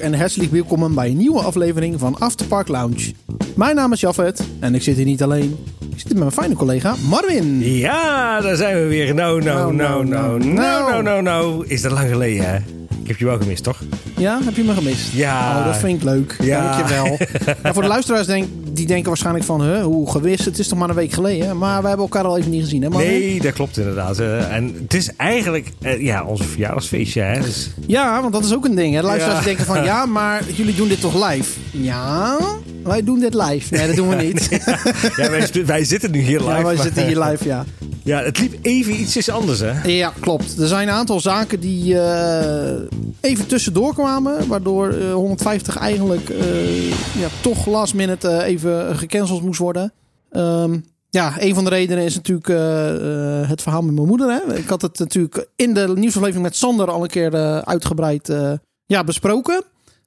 En hartelijk welkom bij een nieuwe aflevering van Afterpark Lounge. Mijn naam is Jafet en ik zit hier niet alleen. Ik zit hier met mijn fijne collega Marvin. Ja, daar zijn we weer. Nou, nou, nou, nou, nou, nou, nou, nou. Is dat lang geleden, hè? Ik heb je wel gemist, toch? Ja, heb je me gemist? Ja. Oh, dat vind ik leuk. Ja. Dankjewel. nou, voor de luisteraars denk, die denken waarschijnlijk van... Huh, hoe gewist, het is toch maar een week geleden. Maar we hebben elkaar al even niet gezien, hè Marvin? Nee, dat klopt inderdaad. Eh, En het is eigenlijk eh, ja, onze verjaardagsfeestje, hè? Dus, Ja, want dat is ook een ding. Hè? Luisteraars Ja. denken van... Ja, maar jullie doen dit toch live? Ja, wij doen dit live. Nee, dat doen we niet. ja, wij, wij zitten nu hier live. ja, wij maar- zitten hier live, ja. Ja, het liep even ietsjes anders, hè? Ja, klopt. Er zijn een aantal zaken die eh, even tussendoor kwamen. Waardoor eh, 150 eigenlijk eh, ja, toch last minute eh, even gecanceld moest worden. Ehm, ja, een van de redenen is natuurlijk eh, eh, het verhaal met mijn moeder. Hè. Ik had het natuurlijk in de nieuwsaflevering met Sander al een keer eh, uitgebreid eh, ja, besproken.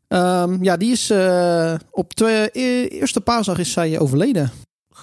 Ehm, ja, die is eh, op twee, eerste paasdag is zij overleden.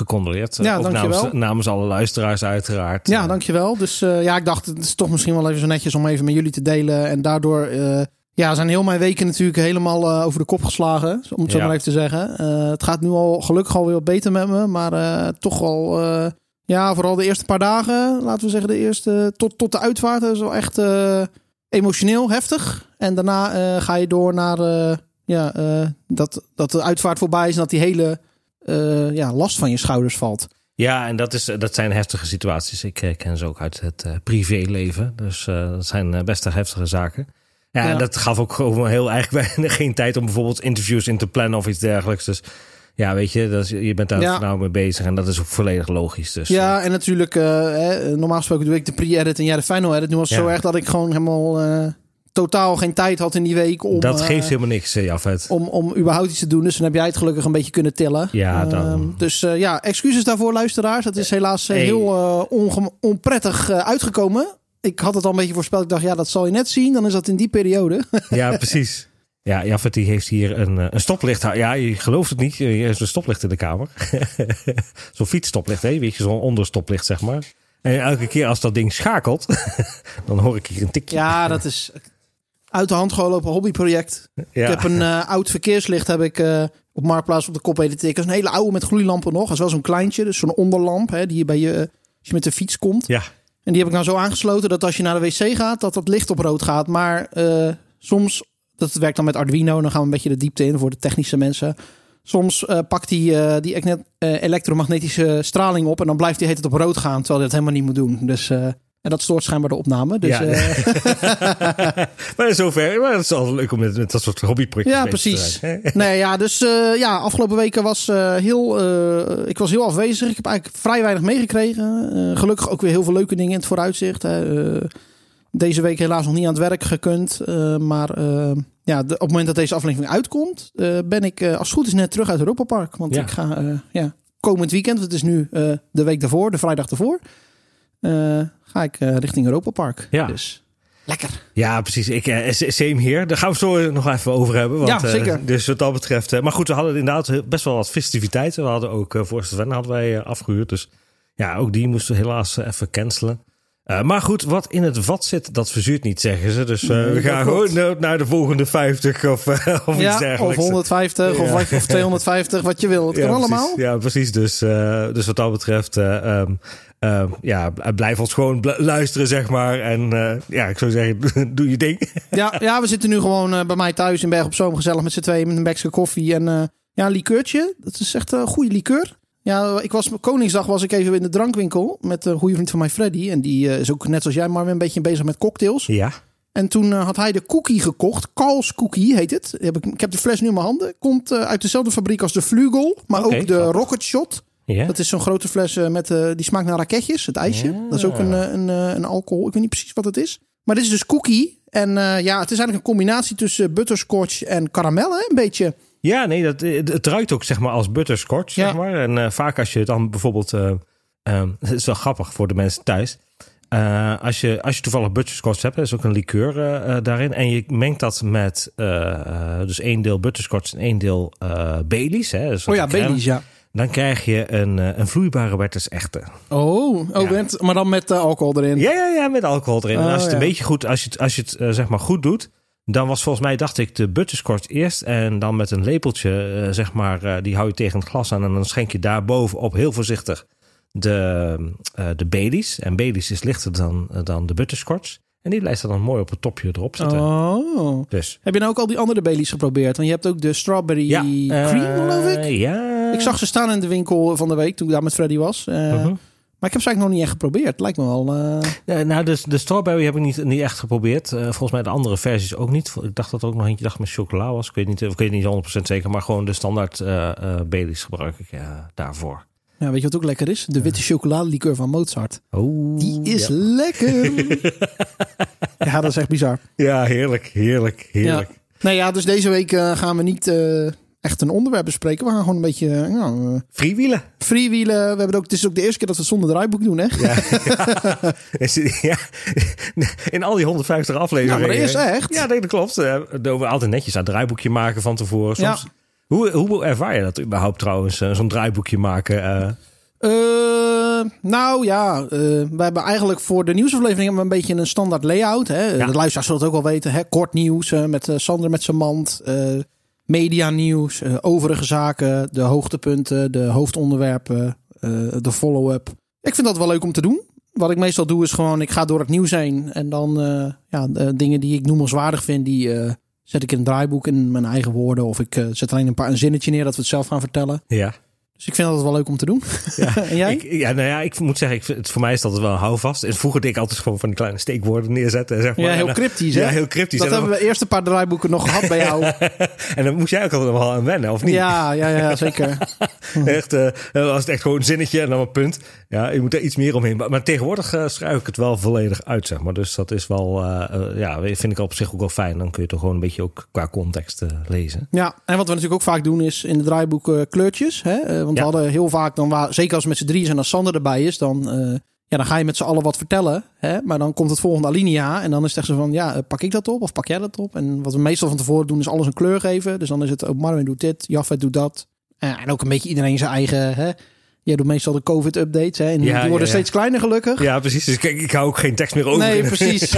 Gecondoleerd. Ja, Ook dankjewel. namens, namens alle luisteraars uiteraard. Ja, dankjewel. Dus eh, ja, ik dacht, het is toch misschien wel even zo netjes om even met jullie te delen. En daardoor eh, ja, zijn heel mijn weken natuurlijk helemaal eh, over de kop geslagen. Om het zo Ja. maar even te zeggen. Eh, het gaat nu al gelukkig alweer wat beter met me. Maar eh, toch eh, ja, vooral de eerste paar dagen, laten we zeggen, de eerste tot, tot de uitvaart. Dat is wel echt eh, emotioneel, heftig. En daarna eh, ga je door naar eh, ja, eh, dat, dat de uitvaart voorbij is en dat die hele eh, ja, last van je schouders valt. Ja, en dat, is, dat zijn heftige situaties. Ik eh, ken ze ook uit het eh, privéleven. Dus dat zijn best heftige zaken. Ja, Ja. en dat gaf ook gewoon heel eigenlijk geen tijd om bijvoorbeeld interviews in te plannen of iets dergelijks. Dus ja, weet je, dat is, je bent daar Ja. nou mee bezig en dat is ook volledig logisch. Dus, Ja, en natuurlijk, hè, normaal gesproken doe ik de pre-edit en jij de final edit. Nu was het Ja. zo erg dat ik gewoon helemaal totaal geen tijd had in die week om, dat eh, geeft helemaal niks, eh, Jafet. om, om überhaupt iets te doen. Dus dan heb jij het gelukkig een beetje kunnen tillen. Ja, dan- Ehm, dus eh, ja, excuses daarvoor luisteraars. Het is helaas eh, Hey. heel eh, onprettig eh, uitgekomen. Ik had het al een beetje voorspeld. Ik dacht, ja, dat zal je net zien. Dan is dat in die periode. Ja, precies. Ja, Jafet die heeft hier een, eh, een stoplicht. Ja, je gelooft het niet. Er is een stoplicht in de kamer. zo'n fietsstoplicht, hè? weet je, zo'n onderstoplicht, zeg maar. En elke keer als dat ding schakelt, dan hoor ik hier een tikje. ja, dat is uit de hand gelopen hobbyproject. Ja. Ik heb een eh, oud verkeerslicht heb ik eh, op Marktplaats op de kop. Dat is een hele oude met gloeilampen nog. Dat is wel zo'n kleintje, dus zo'n onderlamp hè, die je bij je als je met de fiets komt. Ja, En die heb ik nou zo aangesloten dat als je naar de wc gaat, dat dat licht op rood gaat. Maar eh, soms, dat werkt dan met Arduino, dan gaan we een beetje de diepte in voor de technische mensen. Soms eh, pakt die, eh, die eh, elektromagnetische straling op en dan blijft die heet het op rood gaan, terwijl hij dat helemaal niet moet doen. Dus eh, en dat stoort schijnbaar de opname. Dus, Ja. eh, maar zover. Maar het is altijd leuk om met, met dat soort hobbyprojecten Ja, te precies. zijn, nee, ja, dus eh, ja, afgelopen weken was eh, heel, ik was heel afwezig. Ik heb eigenlijk vrij weinig meegekregen. Gelukkig ook weer heel veel leuke dingen in het vooruitzicht. Hè. Deze week helaas nog niet aan het werk gekund. maar ja, de- op het moment dat deze aflevering uitkomt, ben ik als het goed is net terug uit Europa Park. Want Ja. ik ga ja, komend weekend, het is nu de week daarvoor, de vrijdag daarvoor, ga ik eh, richting Europa Park. Ja. Dus lekker. Ja, precies. Ik, eh, same hier. Daar gaan we het zo nog even over hebben. Want, Ja, eh, zeker. dus wat dat betreft. eh, maar goed, we hadden inderdaad best wel wat festiviteiten. We hadden ook uh, voor Sven hadden wij eh, afgehuurd. Dus ja, ook die moesten we helaas eh, even cancelen. Eh, maar goed, wat in het vat zit, dat verzuurt niet, zeggen ze. Dus eh, Nee, we gaan gewoon naar- naar de volgende 50 of, eh, of iets Ja, of dergelijks. 150 Ja. of, of 250, wat je wil. Het ja, kan precies. allemaal. Ja, precies. Dus, dus wat dat betreft, eh, ehm, ehm, ja, blijf ons gewoon bl- luisteren, zeg maar. En ja, ik zou zeggen, doe je ding. Ja, ja, we zitten nu gewoon bij mij thuis in Berg op Zoom gezellig met z'n tweeën met een bekje koffie en ja, een likeurtje. Dat is echt een goede likeur. Ja, ik was Koningsdag was ik even in de drankwinkel met een goede vriend van mij, Freddy. En die eh, is ook net zoals jij maar een beetje bezig met cocktails. Ja. En toen eh, had hij de cookie gekocht. Karls Cookie heet het. Heb ik, ik heb de fles nu in mijn handen. Komt eh, uit dezelfde fabriek als de Vlugel, maar ook de grappig. Rocket Shot. Dat is zo'n grote fles met die smaakt naar raketjes, het ijsje. Dat is ook een, een, een alcohol. Ik weet niet precies wat het is. Maar dit is dus cookie. En ja, het is eigenlijk een combinatie tussen butterscotch en karamel, hè? Een beetje. Ja, nee, dat, het het ruikt ook zeg maar als butterscotch, Ja. zeg maar. En eh, vaak als je dan bijvoorbeeld, eh ehm, het is wel grappig voor de mensen thuis. Eh, als, je, als je toevallig butterscotch hebt, er is ook een liqueur eh, eh, daarin. En je mengt dat met eh, eh, dus één deel butterscotch en één deel eh Baileys. Hè, dus Oh ja. Baileys, ja. Dan krijg je een, eh, een vloeibare Werther's echte. Oh, oh Ja. met- maar dan met eh, alcohol erin. Ja, ja, ja, met alcohol erin. en Oh, als je het ja. een beetje goed, als je het, als je het eh, zeg maar goed doet, dan was volgens mij, dacht ik, de butterscotch eerst. En dan met een lepeltje, eh, zeg maar, eh, die hou je tegen het glas aan. En dan schenk je daarbovenop heel voorzichtig de, eh, de Baileys. En Baileys is lichter dan, dan de butterscotch. En die blijft er dan mooi op het topje erop zitten. Oh. Dus. Heb je nou ook al die andere Baileys geprobeerd? Want je hebt ook de strawberry cream, geloof ik. Ja. Ik zag ze staan in de winkel van de week toen ik daar met Freddy was. Uh, uh-huh. Maar ik heb ze eigenlijk nog niet echt geprobeerd. Lijkt me wel. Uh... Ja, nou, de, de strawberry heb ik niet, niet echt geprobeerd. Uh, volgens mij de andere versies ook niet. Ik dacht dat er ook nog eentje dacht met chocola was. Ik weet niet, ik weet niet 100% zeker. Maar gewoon de standaard uh, Baileys gebruik ik daarvoor. Ja, weet je wat ook lekker is? De witte chocoladelikeur van Mozart. Oh, Die is ja. lekker. ja, dat is echt bizar. Ja, heerlijk, heerlijk, heerlijk. Ja. Nou ja, dus deze week gaan we niet echt een onderwerp bespreken. We gaan gewoon een beetje... Uh, freewielen. Freewielen. We hebben het, ook, het is ook de eerste keer dat we het zonder draaiboek doen, hè? Ja. ja. In al die 150 afleveringen. Ja, maar dat is echt. Ja, dat klopt. We altijd netjes een draaiboekje maken van tevoren. Soms... Ja. Hoe, hoe ervaar je dat überhaupt trouwens, zo'n draaiboekje maken? Uh, nou ja, uh, we hebben eigenlijk voor de nieuwsaflevering een beetje een standaard layout. Hè? Ja. De luisteraars zullen het ook wel weten. Hè? Kort nieuws uh, met Sander met zijn mand. Media nieuws, overige zaken, de hoogtepunten, de hoofdonderwerpen, de follow-up. Ik vind dat wel leuk om te doen. Wat ik meestal doe is gewoon, ik ga door het nieuws heen. En dan ja, de dingen die ik noemenswaardig vind, die zet ik in een draaiboek in mijn eigen woorden. Of ik zet alleen een paar een zinnetje neer dat we het zelf gaan vertellen. Ja. Dus ik vind dat wel leuk om te doen. Ja. en jij? Ik, ja, nou ja, ik moet zeggen, ik vind, het, voor mij is dat wel een houvast. En vroeger deed ik altijd gewoon van die kleine steekwoorden neerzetten. Zeg maar. Ja, heel cryptisch. Hè? Ja, heel cryptisch. Dat en hebben we eerst een paar draaiboeken nog gehad bij jou. en dan moest jij ook altijd wel aan wennen, of niet? Ja, ja, ja zeker. echt, uh, was het echt gewoon een zinnetje en dan een punt. Ja, je moet er iets meer omheen. Maar, maar tegenwoordig uh, schrijf ik het wel volledig uit, zeg maar. Dus dat is wel, uh, ja, vind ik op zich ook wel fijn. Dan kun je toch gewoon een beetje ook qua context lezen. Ja, en wat we natuurlijk ook vaak doen is in de draaiboeken kleurtjes. Hè? Want we hadden heel vaak dan waar, zeker als we met z'n drieën zijn en als Sander erbij is, dan, uh, ja, dan ga je met z'n allen wat vertellen. Hè? Maar dan komt het volgende alinea en dan is het echt zo van, ja, pak ik dat op of pak jij dat op? En wat we meestal van tevoren doen is alles een kleur geven. Dus dan is het, ook Marvin doet dit, Jaffet doet dat. Uh, en ook een beetje iedereen zijn eigen... Hè? Jij doet meestal de COVID-updates. Hè? En ja, die worden ja, steeds kleiner, gelukkig. Ja, precies. Dus ik, ik hou ook geen tekst meer over. Nee, precies.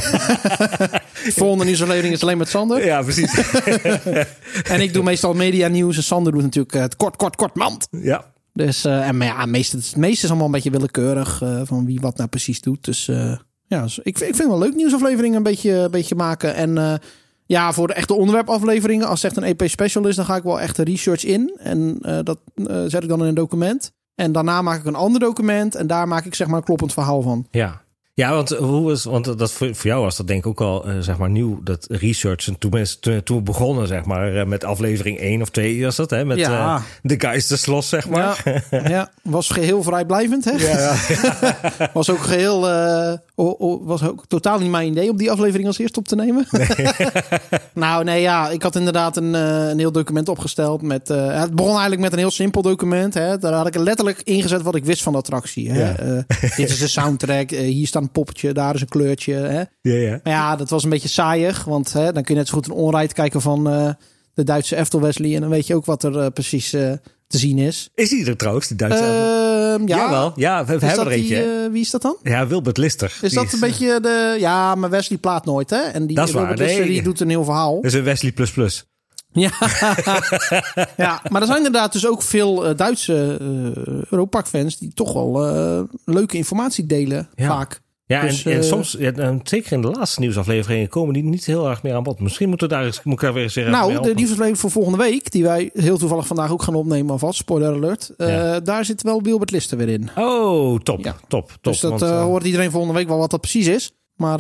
Volgende nieuwsaflevering is alleen met Sander. Ja, precies. en ik doe meestal media nieuws. En Sander doet natuurlijk het kort, kort, kort mand. Ja. Dus, uh, en maar ja, meest, het meeste is allemaal een beetje willekeurig uh, van wie wat nou precies doet. Dus uh, ja, dus ik, ik vind wel leuk nieuwsafleveringen een beetje, een beetje maken. En ja, voor de echte onderwerpafleveringen, als het echt een EP special is, dan ga ik wel echt de research in. En dat zet ik dan in een document. En daarna maak ik een ander document en daar maak ik zeg maar een kloppend verhaal van. Ja, ja, want hoe was, want dat voor, voor jou was dat denk ik ook al uh, zeg maar nieuw dat research. En toen, toen, toen we begonnen zeg maar uh, met aflevering 1 of 2 was dat hè met ja. uh, de Geisteslos zeg maar. Ja, ja, was geheel vrijblijvend hè. Ja, ja. was ook geheel oh, was ook totaal niet mijn idee om die aflevering als eerste op te nemen. Nee. nou nee ja, ik had inderdaad een, een heel document opgesteld met. het begon eigenlijk met een heel simpel document. Hè. Daar had ik letterlijk ingezet wat ik wist van de attractie. Hè. dit is de soundtrack. hier staat een poppetje, daar is een kleurtje. Hè? Ja, ja. Maar ja, dat was een beetje saaiig, want hè, dan kun je net zo goed een onrijd kijken van uh, de Duitse Eftel Wesley en dan weet je ook wat er uh, precies uh, te zien is. Is die er trouwens, die Duitse? Uh, ja, Jawel. Ja, we, we hebben er eentje. wie is dat dan? Ja, Wilbert Lister. Is dat een beetje de... Ja, maar Wesley plaat nooit, hè? En die dat is Wilbert waar. Lister, Nee. die doet een heel verhaal. Dat is een Wesley plus plus. Ja. ja, maar er zijn inderdaad dus ook veel uh, Duitse Europark-fans die toch wel leuke informatie delen, Ja. vaak. Ja, Dus, en, en eh, soms, ja, zeker in de laatste nieuwsafleveringen, komen die niet heel erg meer aan bod. Misschien moeten we daar eens, daar weer eens zeggen. Nou, de nieuwsaflevering voor volgende week, die wij heel toevallig vandaag ook gaan opnemen alvast, spoiler alert. eh. Daar zit wel Wilbert Lister weer in. Oh, top, Ja. top, top. dus dat want, eh, hoort iedereen volgende week wel wat dat precies is. Maar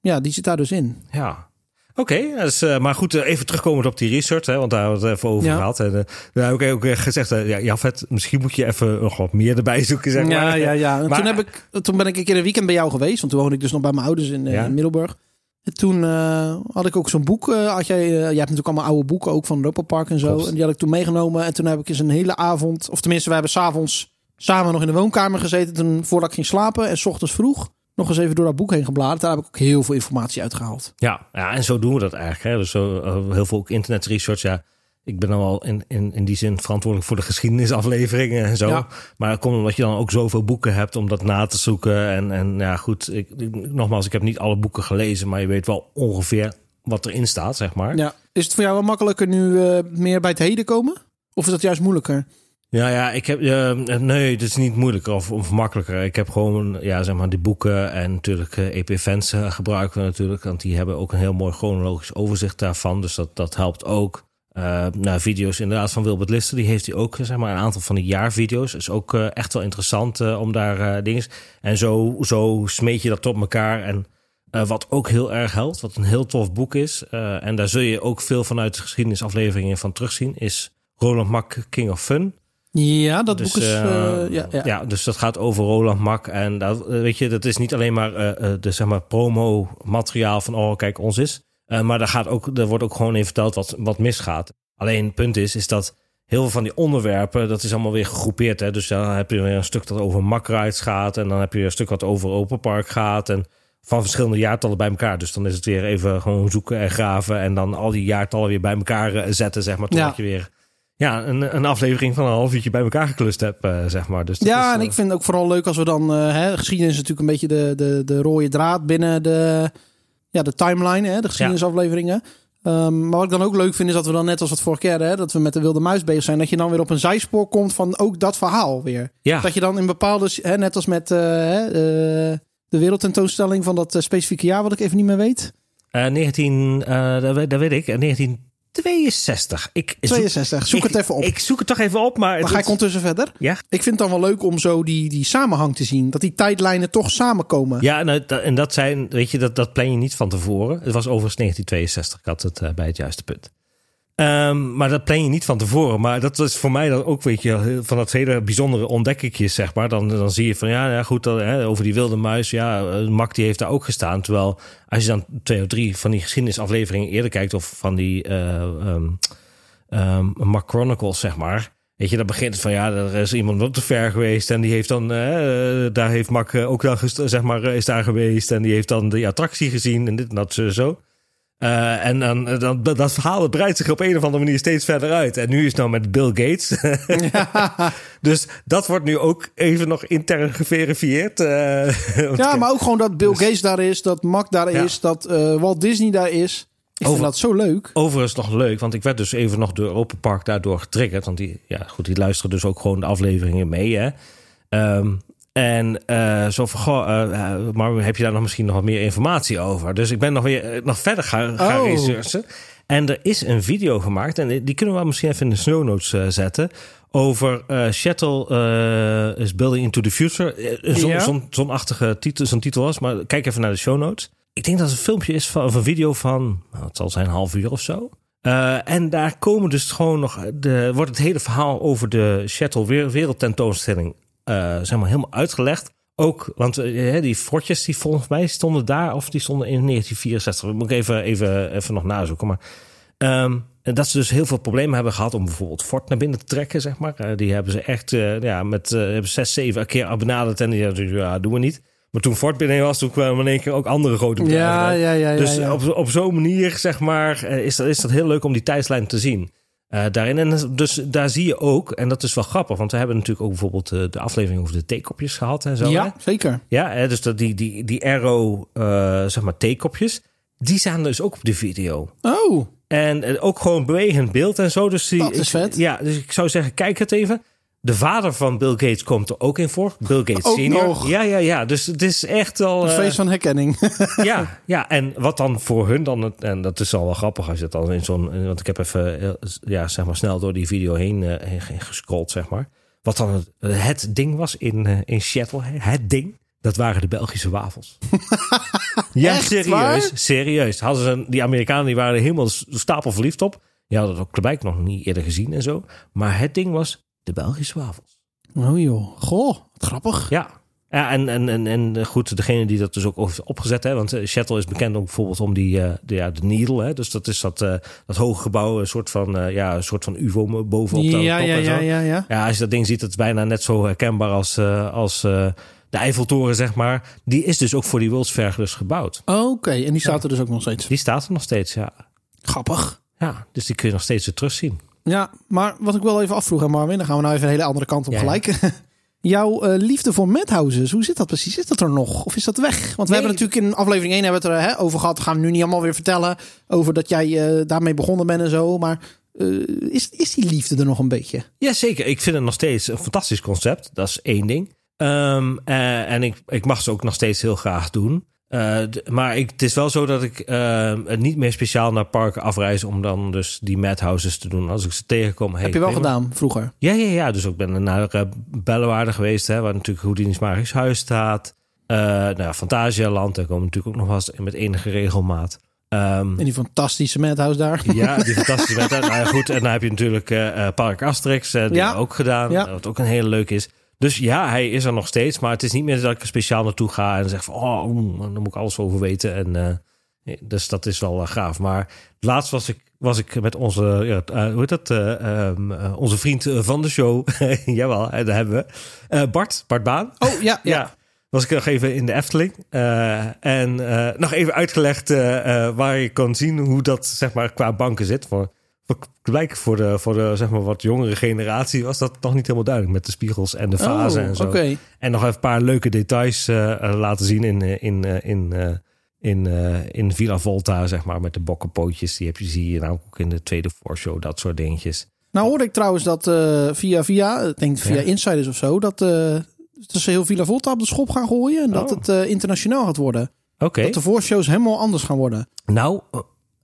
ja, die zit daar dus in. Ja. Oké, dus, maar goed, eh, even terugkomend op die research, hè, want daar hebben we het even over Ja. gehad. En, eh, daar heb ik ook gezegd, ja, Jafet, misschien moet je even nog wat meer erbij zoeken, zeg ja, maar. ja, ja. Maar- toen, heb ik, toen ben ik een keer een weekend bij jou geweest. Want toen woonde ik dus nog bij mijn ouders in, Ja. in Middelburg. En toen had ik ook zo'n boek. had jij, jij hebt natuurlijk allemaal oude boeken, ook van Europa Park en zo. Klopt. En die had ik toen meegenomen. En toen heb ik eens een hele avond, of tenminste, we hebben s'avonds samen nog in de woonkamer gezeten. Toen voordat ik ging slapen en s ochtends vroeg nog eens even door dat boek heen gebladerd. Daar heb ik ook heel veel informatie uitgehaald. Ja, ja, en zo doen we dat eigenlijk. Hè. Dus zo, eh, heel veel ook internet research. Ja, ik ben dan wel in, in, in die zin verantwoordelijk voor de geschiedenisafleveringen en zo. Ja. Maar dat komt omdat je dan ook zoveel boeken hebt om dat na te zoeken. En, en ja, goed, ik, ik- nogmaals, ik heb niet alle boeken gelezen, maar je weet wel ongeveer wat erin staat, zeg maar. Ja. Is het voor jou wel makkelijker nu eh, meer bij het heden komen? Of is dat juist moeilijker? Ja, ja, ik heb. eh, nee, het is niet moeilijker of, of makkelijker. Ik heb gewoon, ja, zeg maar, die boeken en natuurlijk eh, EP-fans eh, gebruiken we natuurlijk. Want die hebben ook een heel mooi chronologisch overzicht daarvan. Dus dat, dat helpt ook. Nou, video's inderdaad van Wilbert Lister, die heeft hij ook, zeg maar, een aantal van die jaarvideo's. is ook echt wel interessant om daar dingen. En zo, zo smeet je dat op elkaar. En wat ook heel erg helpt, wat een heel tof boek is. en daar zul je ook veel vanuit de geschiedenisafleveringen van terugzien, is Roland Mak King of Fun. Ja, dat Dus, boek is... eh, ja, ja. ja, dus dat gaat over Roland Mak. En dat, eh, weet je, dat is niet alleen maar de zeg maar, promo-materiaal van oh, kijk, ons is. Maar daar, gaat ook, er wordt ook gewoon even verteld wat, wat misgaat. Alleen het punt is, is dat heel veel van die onderwerpen, dat is allemaal weer gegroepeerd. Hè? Dus dan heb je weer een stuk dat over makrides gaat. En dan heb je een stuk wat over Open Park gaat. En van verschillende jaartallen bij elkaar. Dus dan is het weer even gewoon zoeken en graven. En dan al die jaartallen weer bij elkaar zetten, zeg maar. Totdat Ja. je weer ja, een, een aflevering van een half uurtje bij elkaar geklust heb, eh, zeg maar. Dus ja, is, en eh, ik vind het ook vooral leuk als we dan... Eh, hè, geschiedenis is natuurlijk een beetje de, de, de rode draad binnen de, ja, de timeline, hè, de geschiedenisafleveringen. Ehm, maar wat ik dan ook leuk vind is dat we dan net als wat vorige keer, hè, dat we met de wilde muis bezig zijn, dat je dan weer op een zijspoor komt van ook dat verhaal weer. Ja. Dat je dan in bepaalde, hè, net als met de wereldtentoonstelling van dat specifieke jaar, wat ik even niet meer weet. 19, dat, weet, dat, weet ik, 19 62. Ik 62. Zoek het even op. Ik zoek het toch even op, maar... Maar ga ik ondertussen verder. Ja. Ik vind het dan wel leuk om zo die, die samenhang te zien. Dat die tijdlijnen toch samenkomen. Ja, nou, en dat zijn... Weet je, dat, dat plan je niet van tevoren. Het was overigens 1962. Ik had het eh, bij het juiste punt. Ehm, maar dat plan je niet van tevoren. Maar dat was voor mij dan ook, weet je, van dat hele bijzondere ontdekkertjes, zeg maar. Dan, dan zie je van, ja, ja goed, hè, over die wilde muis. Ja, eh, Mak die heeft daar ook gestaan. Terwijl als je dan twee of drie van die geschiedenisafleveringen eerder kijkt... of van die Mak Chronicles, zeg maar... Weet je, dan begint van ja, er is iemand op te ver geweest en die heeft dan, eh, daar heeft Mak ook gest- zeg maar, is daar geweest en die heeft dan de attractie gezien en dit en dat zo. Eh, en dan, eh, dan, dat, dat verhaal dat breidt zich op een of andere manier steeds verder uit. En nu is het nou met Bill Gates. dus dat wordt nu ook even nog intern geverifieerd. eh, Ja, maar ook gewoon dat Bill Gates daar is, dat Mac daar Ja. is, dat Walt Disney daar is. Ik Over- vind dat zo leuk. Overigens nog leuk, want ik werd dus even nog door Open Park daardoor getriggerd. Want die, ja, goed, die luisteren dus ook gewoon de afleveringen mee. Hè? Ehm, en eh, zo van, goh, eh, eh, maar heb je daar nog misschien nog wat meer informatie over? Dus ik ben nog weer nog verder gaan, gaan Oh. researchen. En er is een video gemaakt, en die kunnen we misschien even in de snow notes zetten. Over Shuttle is Building into the Future. Zo'n Ja. zo'n- zo'n achtige titel, zo'n titel was. Maar kijk even naar de show notes. Ik denk dat het een filmpje is van of een video van, nou, het zal zijn een half uur of zo. En daar komen dus gewoon nog, de, wordt het hele verhaal over de Shuttle wereldtentoonstelling eh zeg maar helemaal uitgelegd. Ook, want eh, die fortjes die volgens mij stonden daar of die stonden in 1964. Dat moet ik even, even, even nog nazoeken. Maar ehm, dat ze dus heel veel problemen hebben gehad om bijvoorbeeld Fort naar binnen te trekken, zeg maar. Eh, die hebben ze echt ja, met hebben zes, zeven keer benaderd en die ja, doen we niet. Maar toen Fort binnen was, toen kwamen in één keer ook andere grote bedrijven. Ja, ja, ja. Dus op, op zo'n manier, zeg maar, is dat, is dat heel leuk om die tijdslijn te zien. Eh, daarin. En dus daar zie je ook, en dat is wel grappig, want we hebben natuurlijk ook bijvoorbeeld eh, de aflevering over de theekopjes gehad en zo. hè? ja, zeker. Ja, hè, dus dat die, die, die arrow, eh, zeg maar, theekopjes, die staan dus ook op de video. Oh, En eh, ook gewoon bewegend beeld en zo. Dus die, Dat is ik- vet. Ja, dus ik zou zeggen, kijk het even. De vader van Bill Gates komt er ook in voor. Bill Gates Ook senior. nog. Ja, ja, ja. Dus het is echt al... een eh, feest van herkenning. ja, ja, en wat dan voor hun dan, het- en dat is al wel grappig als je het dan in zo'n, want ik heb even, eh, ja, zeg maar snel door die video heen, eh, heen, heen gescrolld, zeg maar. Wat dan het, het ding was in, eh, in Seattle, het ding, dat waren de Belgische wafels. ja, Echt serieus, waar? serieus. Hadden ze, een- die Amerikanen die waren er helemaal stapel verliefd op. Die hadden het ook Quebec nog niet eerder gezien en zo. Maar het ding was de Belgische wafels. Oh joh, goh, wat grappig. Ja. Ja, en, en, en, en goed, degene die dat dus ook heeft opgezet, hè, want eh, Shuttle is bekend ook bijvoorbeeld om die, eh, de, ja, de Needle, hè, dus dat is dat, eh, dat hoge gebouw, een soort van, eh, ja, een soort van UFO bovenop de ja, top ja, en zo. ja, ja, ja. Ja, als je dat ding ziet, het is bijna net zo herkenbaar als, eh, als eh, de Eiffeltoren, zeg maar. Die is dus ook voor die World's Fair dus gebouwd. Oké, en die staat er dus ook nog steeds. Die staat er nog steeds, ja. Grappig. Ja, dus die kun je nog steeds weer terugzien. Ja, maar wat ik wel even afvroeg aan Marvin, dan gaan we nou even een hele andere kant op Ja, gelijk. Jouw eh, liefde voor madhouses, hoe zit dat precies? Is dat er nog? Of is dat weg? Want we Nee. hebben natuurlijk in aflevering 1 hebben we het er hè, over gehad. Gaan we nu niet allemaal weer vertellen over dat jij eh, daarmee begonnen bent en zo. Maar eh, is, is die liefde er nog een beetje? Ja, zeker. Ik vind het nog steeds een fantastisch concept. Dat is één ding. Ehm, eh, en ik, ik mag ze ook nog steeds heel graag doen. Eh, maar ik, het is wel zo dat ik eh, niet meer speciaal naar parken afreis om dan dus die madhouses te doen. Als ik ze tegenkom. Hey, Heb je wel gedaan vroeger? Ja, ja, ja. Dus ik ben naar uh, Bellewaarde geweest, hè, waar natuurlijk Houdini's Magisch Huis staat. Eh nou ja, Fantasialand, daar komen natuurlijk ook nog wel eens met enige regelmaat. Ehm, In die fantastische madhouse daar. ja, die fantastische wet. Nou ja, goed, en dan heb je natuurlijk Park Asterix, die Ja. ook gedaan. Ja. Wat ook een hele leuk is. Dus ja, hij is er nog steeds. Maar het is niet meer dat ik er speciaal naartoe ga en zeg van... oh, oeh, daar moet ik alles over weten. En, eh, dus dat is wel eh, gaaf. Maar laatst was ik, was ik met onze, ja, eh, hoe heet dat? eh, ehm, eh, onze vriend van de show. Jawel, daar hebben we. Bart, Bart Baan. Oh ja, ja. Ja, was ik nog even in de Efteling. En nog even uitgelegd waar je kan zien hoe dat zeg maar qua banken zit. Voor, blijkbaar voor de, voor de zeg maar, wat jongere generatie was dat nog niet helemaal duidelijk. Met de spiegels en de fasen Oh, en zo. En nog even een paar leuke details eh, eh, laten zien in, eh, in, in, in, in Villa Volta, zeg maar. Met de bokkenpootjes. Die heb je, zie je nou ook in de tweede voorshow. Dat soort dingetjes. Nou hoorde ik trouwens dat via via, ik denk via Ja. Insiders of zo, dat, dat ze heel Villa Volta op de schop gaan gooien. En dat Oh. het internationaal gaat worden. Dat de voorshows helemaal anders gaan worden. Nou,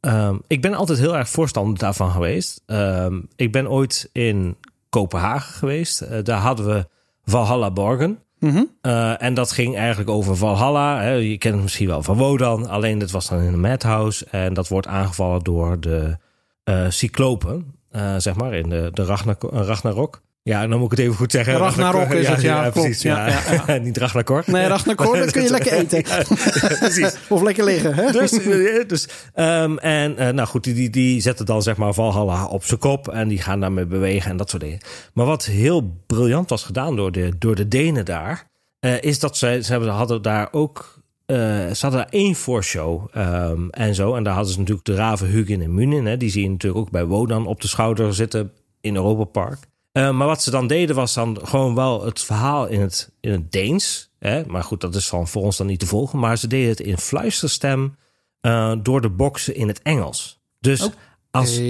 eh, ehm, ik ben altijd heel erg voorstander daarvan geweest. Ehm, ik ben ooit in Kopenhagen geweest. Eh, daar hadden we Valhalla Borgen. Mhm. Eh, en dat ging eigenlijk over Valhalla. Hè. Je kent het misschien wel van Wodan. Alleen dit was dan in een madhouse. En dat wordt aangevallen door de eh cyclopen. zeg maar, in de, de Ragnar, Ragnarok. Ja, dan moet ik het even goed zeggen. Ragnarok is het, ja, klopt. precies. Ja, Ja, ja, Niet Ragnarok. Nee, Ragnarok, dat kun je lekker eten. precies. Of lekker liggen. Hè? Dus, eh, dus ehm, en eh, nou goed, die, die, die zetten dan zeg maar Valhalla op zijn kop en die gaan daarmee bewegen en dat soort dingen. Maar wat heel briljant was gedaan door de, door de Denen daar, eh, is dat ze, ze hebben, hadden daar ook, ze hadden daar één voorshow ehm, en zo. En daar hadden ze natuurlijk de raven Hugin en Munin, hè, die zie je natuurlijk ook bij Wodan op de schouder zitten in Europa Park. Eh, maar wat ze dan deden was dan gewoon wel het verhaal in het, in het Deens. Hè? Maar goed, dat is van voor ons dan niet te volgen. Maar ze deden het in fluisterstem eh, door de boksen in het Engels. Dus als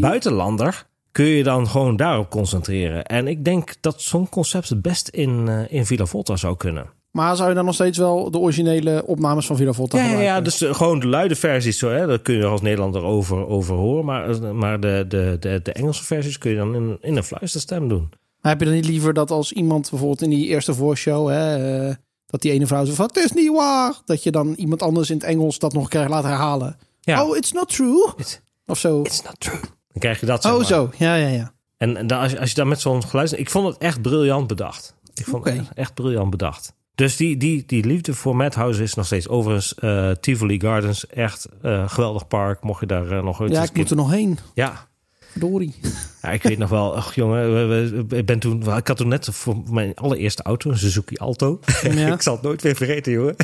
buitenlander kun je dan gewoon daarop concentreren. En ik denk dat zo'n concept het best in, eh, in Villa Volta zou kunnen. Maar zou je dan nog steeds wel de originele opnames van Villa Volta Ja, ja, gebruiken? ja, dus eh, gewoon de luide versies, zo, hè, dat kun je als Nederlander over, over horen. Maar, eh, maar de, de, de, de Engelse versies kun je dan in, in een fluisterstem doen. Maar heb je dan niet liever dat als iemand bijvoorbeeld in die eerste voorshow... Hè, eh, dat die ene vrouw zo van, het is niet waar. Dat je dan iemand anders in het Engels dat nog keer laat herhalen. Ja. Oh, it's not true. It's, Of zo. it's not true. Dan krijg je dat zeg Oh, maar. zo. Ja, ja, ja. En, en dan, als, je, als je dan met zo'n geluid... Ik vond het echt briljant bedacht. Ik vond het echt, echt briljant bedacht. Dus die, die, die liefde voor Madhouse is nog steeds. Overigens, eh, Tivoli Gardens, echt eh, geweldig park. Mocht je daar eh, nog ooit Ja, ik moet er nog heen. Ja, Verdorie. Ja, ik weet nog wel, ach jongen, ik ben toen, ik had toen net voor mijn allereerste auto, een Suzuki Alto. Ja. ik zal het nooit weer vergeten, jongen.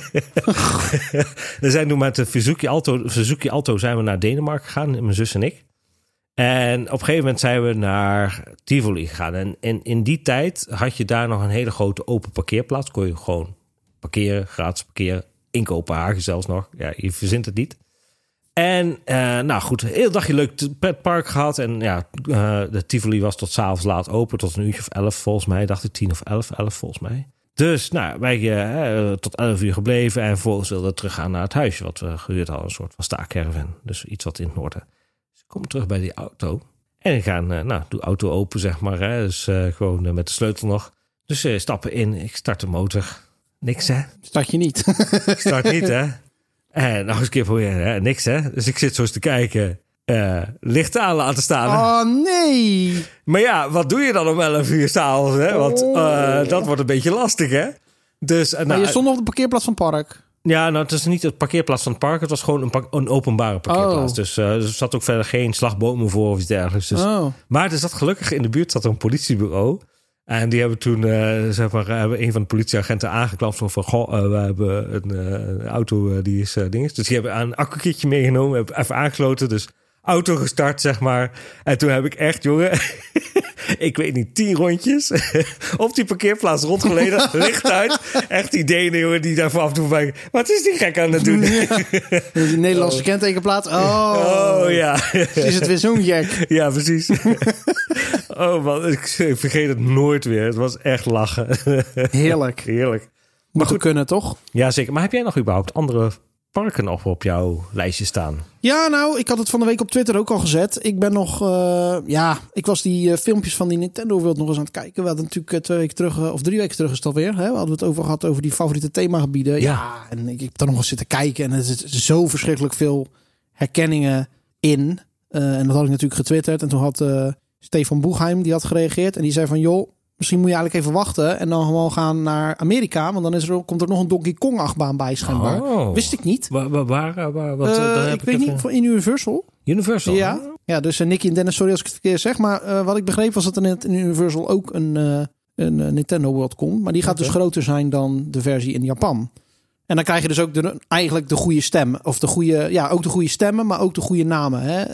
we zijn toen met de Suzuki Alto, Suzuki Alto zijn we naar Denemarken gegaan, mijn zus en ik. En op een gegeven moment zijn we naar Tivoli gegaan. En, in die tijd had je daar nog een hele grote open parkeerplaats. Kon je gewoon parkeren, gratis parkeren. In Kopenhagen zelfs nog. Ja, je verzint het niet. En eh, nou goed, een heel dagje leuk pretpark gehad. En ja, eh, de Tivoli was tot s'avonds laat open. Tot een uurtje of elf volgens mij. Dacht ik tien of elf, elf volgens mij. Dus nou, wij eh, tot elf uur gebleven. En vervolgens wilden we teruggaan naar het huisje. Wat we gehuurd hadden. Een soort van staakcaravan. Dus iets wat in het noorden. Kom terug bij die auto. En ik ga, eh, nou, doe auto open zeg maar. Hè. Dus eh, gewoon eh, met de sleutel nog. Dus stappen in. Ik start de motor. Niks hè. Start je niet. Ik start niet, hè? En nog eens een keer proberen, hè? Niks, hè? Dus ik zit zo eens te kijken. eh licht aan laten staan. oh, nee. Maar ja, wat doe je dan om 11 uur s'avonds, hè? Want eh, dat wordt een beetje lastig, hè? Dus, nou, je stond op de parkeerplaats van het park. Ja, nou, het is niet het parkeerplaats van het park. Het was gewoon een, een openbare parkeerplaats. Oh. Dus eh, er zat ook verder geen slagbomen voor of iets dergelijks. Dus, Oh. Maar er zat gelukkig in de buurt zat er een politiebureau. En die hebben toen, eh, zeg maar, hebben een van de politieagenten aangeklampt. Zo van, goh, eh, we hebben een, auto die is ding. Dus die hebben een accukitje meegenomen, hebben even aangesloten. Dus auto gestart, zeg maar. En toen heb ik echt, jongen, ik weet niet, tien rondjes op die parkeerplaats rondgeleden. licht uit. Echt die Denen, die daar vanaf doen bij. Wat is die gek aan het doen? Die Nederlandse kentekenplaat. Oh, Oh ja. is het weer zo'n jack. Ja, precies. oh man, ik vergeet het nooit weer. Het was echt lachen. Heerlijk. Heerlijk. Moet goed kunnen, toch? Ja, zeker. Maar heb jij nog überhaupt andere parken nog op jouw lijstje staan? Ja, nou, ik had het van de week op Twitter ook al gezet. Ik ben nog, eh, ja, ik was die eh, filmpjes van die Nintendo World nog eens aan het kijken. We hadden natuurlijk eh, twee weken terug, of drie weken terug is het alweer. Hè? We hadden het over gehad over die favoriete themagebieden. Ja, Ja. en ik, ik heb daar nog eens zitten kijken en er zit zo verschrikkelijk veel herkenningen in. En dat had ik natuurlijk getwitterd. En toen had Stefan Boegheim, die had gereageerd. En die zei van, joh, misschien moet je eigenlijk even wachten. En dan gewoon gaan naar Amerika. Want dan is er, komt er nog een Donkey Kong achtbaan bij schijnbaar. Oh. Wist ik niet. Waar, waar, waar, eh, waar- wat, Eh, eh, daar heb ik weet even- niet, voor in Universal. Universal. Ja, ja dus uh, Nicky en Dennis, sorry als ik het verkeerd zeg. Maar wat ik begreep was dat er net in Universal ook een, een Nintendo World komt. Maar die gaat dus groter zijn dan de versie in Japan. En dan krijg je dus ook de, eigenlijk de goede stem. Of de goede, ja, ook de goede stemmen, maar ook de goede namen. Hè?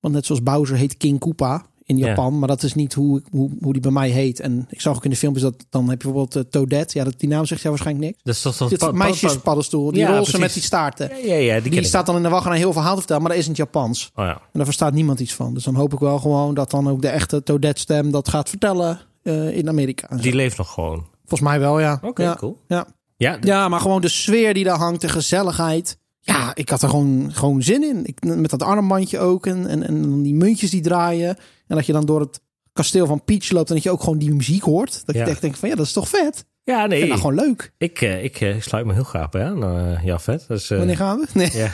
Want net zoals Bowser heet King Koopa in Ja. Japan. Maar dat is niet hoe, hoe, hoe die bij mij heet. En ik zag ook in de filmpjes dat dan heb je bijvoorbeeld uh, Toadette. Ja, dat, die naam zegt jou waarschijnlijk niks. Dat is toch dat pa- pa- meisjespaddenstoel, die Ja, roze precies. met die staarten. Ja, ja, ja, die, Die staat dan in de wacht en heel verhaal te vertellen, maar dat is in het Japans. Oh ja. En daar verstaat niemand iets van. Dus dan hoop ik wel gewoon dat dan ook de echte Toadette stem dat gaat vertellen eh, in Amerika. Die leeft nog gewoon. Volgens mij wel, ja. Oké, ja. cool. Ja. Ja, ja, maar gewoon de sfeer die daar hangt, de gezelligheid. Ja, ik had er gewoon, gewoon zin in. Ik, met dat armbandje ook en, en, en die muntjes die draaien. En dat je dan door het kasteel van Peach loopt en dat je ook gewoon die muziek hoort. Dat Ja. je echt denkt van ja, dat is toch vet. ja nee. nou gewoon leuk. Ik, eh, ik eh, sluit me heel graag bij aan, eh Jafet. Dus, eh, Wanneer gaan we? Nee. ja,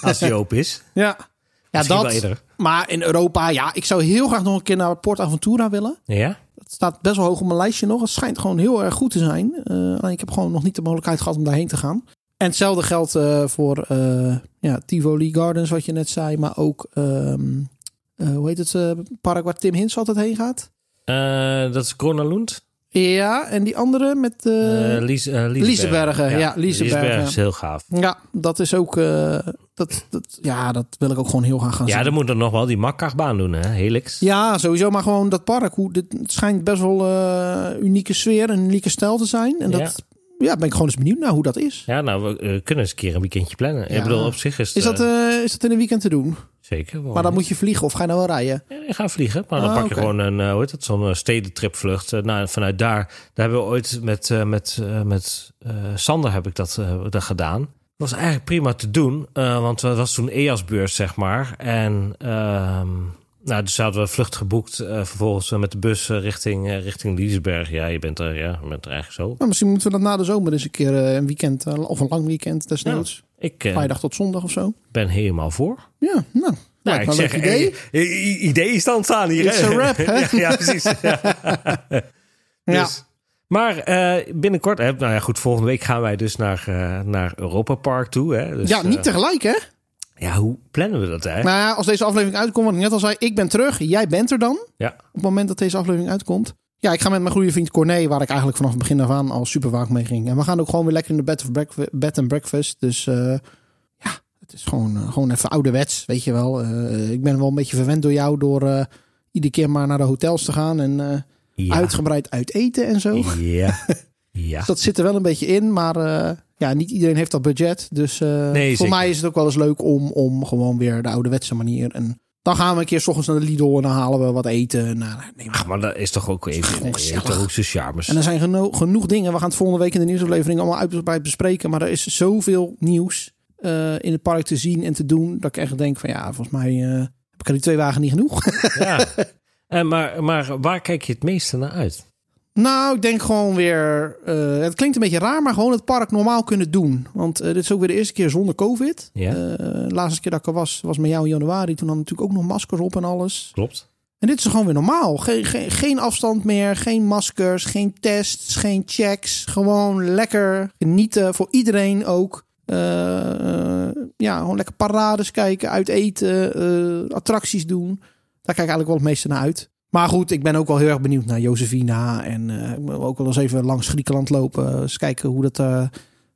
als die open is. Ja. Ja, Misschien dat. Maar in Europa, ja, ik zou heel graag nog een keer naar Port Aventura willen. Ja? Het staat best wel hoog op mijn lijstje nog. Het schijnt gewoon heel erg goed te zijn. Alleen ik heb gewoon nog niet de mogelijkheid gehad om daarheen te gaan. En hetzelfde geldt eh, voor eh, ja, Tivoli Gardens, wat je net zei. Maar ook, ehm, eh, hoe heet het park waar Tim Hins altijd heen gaat? Dat is Corona Lund. Ja, en die andere met... Lies, Lisebergen, ja, Lisebergen. is heel gaaf. ja, dat is ook... dat, dat, ja, dat wil ik ook gewoon heel graag gaan zien. Ja, dan moet er nog wel die makkachtbaan doen, hè? Helix. Ja, sowieso. Maar gewoon dat park. Hoe, dit, het schijnt best wel unieke sfeer, een unieke stijl te zijn. En dat ja. Ben ik gewoon eens benieuwd naar hoe dat is. Ja, nou, we eh, kunnen eens een keer een weekendje plannen. Ja. Ik bedoel, op zich is het Is dat, eh, eh, is dat in een weekend te doen? zeker. wel. Maar dan moet je vliegen of ga je nou wel rijden? Ja, je gaat vliegen, maar dan Ah, pak je gewoon een, hoe heet het, zo'n stedentripvlucht. Nou, vanuit daar, daar hebben we ooit met, met, met Sander heb ik dat, dat gedaan. Dat was eigenlijk prima te doen, want het was toen EAS-beurs, zeg maar. En ehm, nou, dus hadden we een vlucht geboekt, eh, vervolgens met de bus eh, richting, eh, richting Liesberg. Ja, je bent er, ja, je bent er eigenlijk zo. Nou, misschien moeten we dat na de zomer eens een keer een weekend of een lang weekend desnoods. Ik eh, Vrijdag tot zondag of zo. ben helemaal voor. Ja, nou. Nou, ik een zeg, idee. idee is dan staan hier. It's hè? a wrap, hè? ja, ja, precies. Ja. Ja. Dus, Maar binnenkort, hè, nou ja, goed, volgende week gaan wij dus naar, naar Europa Park toe. Hè? Dus, ja, niet tegelijk hè? Ja, hoe plannen we dat eigenlijk? Nou ja, als deze aflevering uitkomt, wat ik net al zei, ik ben terug. Jij bent er dan. Ja. Op het moment dat deze aflevering uitkomt. Ja, ik ga met mijn goede vriend Corné, waar ik eigenlijk vanaf het begin af aan al super vaak mee ging. En we gaan ook gewoon weer lekker in de bed, of breakfast, bed and breakfast. Dus eh, ja, het is gewoon, eh, gewoon even ouderwets, weet je wel. Eh, ik ben wel een beetje verwend door jou door iedere keer maar naar de hotels te gaan en ja. uitgebreid uit eten en zo. Ja. ja. Dus dat zit er wel een beetje in, maar ja, niet iedereen heeft dat budget. Dus eh, Nee, voor zeker. mij is het ook wel eens leuk om, om gewoon weer de ouderwetse manier. En dan gaan we een keer s ochtends naar de Lidl en dan halen we wat eten. Nou, nee, maar- Ach, maar dat is toch ook even, toch ook zijn charmes. En er zijn geno- genoeg dingen. We gaan het volgende week in de nieuwsaflevering allemaal uitgebreid bespreken. Maar er is zoveel nieuws eh, in het park te zien en te doen. Dat ik echt denk van ja, volgens mij eh, heb ik er die twee wagen niet genoeg. Ja. En maar, maar waar kijk je het meeste naar uit? Nou, ik denk gewoon weer. eh, het klinkt een beetje raar, maar gewoon het park normaal kunnen doen. Want eh, dit is ook weer de eerste keer zonder COVID. Ja. Eh, de laatste keer dat ik er was, was met jou in januari. Toen hadden natuurlijk ook nog maskers op en alles. Klopt. En dit is gewoon weer normaal. Geen, geen, geen afstand meer, geen maskers, geen tests, geen checks. Gewoon lekker genieten voor iedereen ook. Ja, gewoon lekker parades kijken, uit eten, attracties doen. Daar kijk ik eigenlijk wel het meeste naar uit. Maar goed, ik ben ook wel heel erg benieuwd naar Josefina. En eh, ik wil ook wel eens even langs Griekenland lopen. Eens kijken hoe, dat, eh,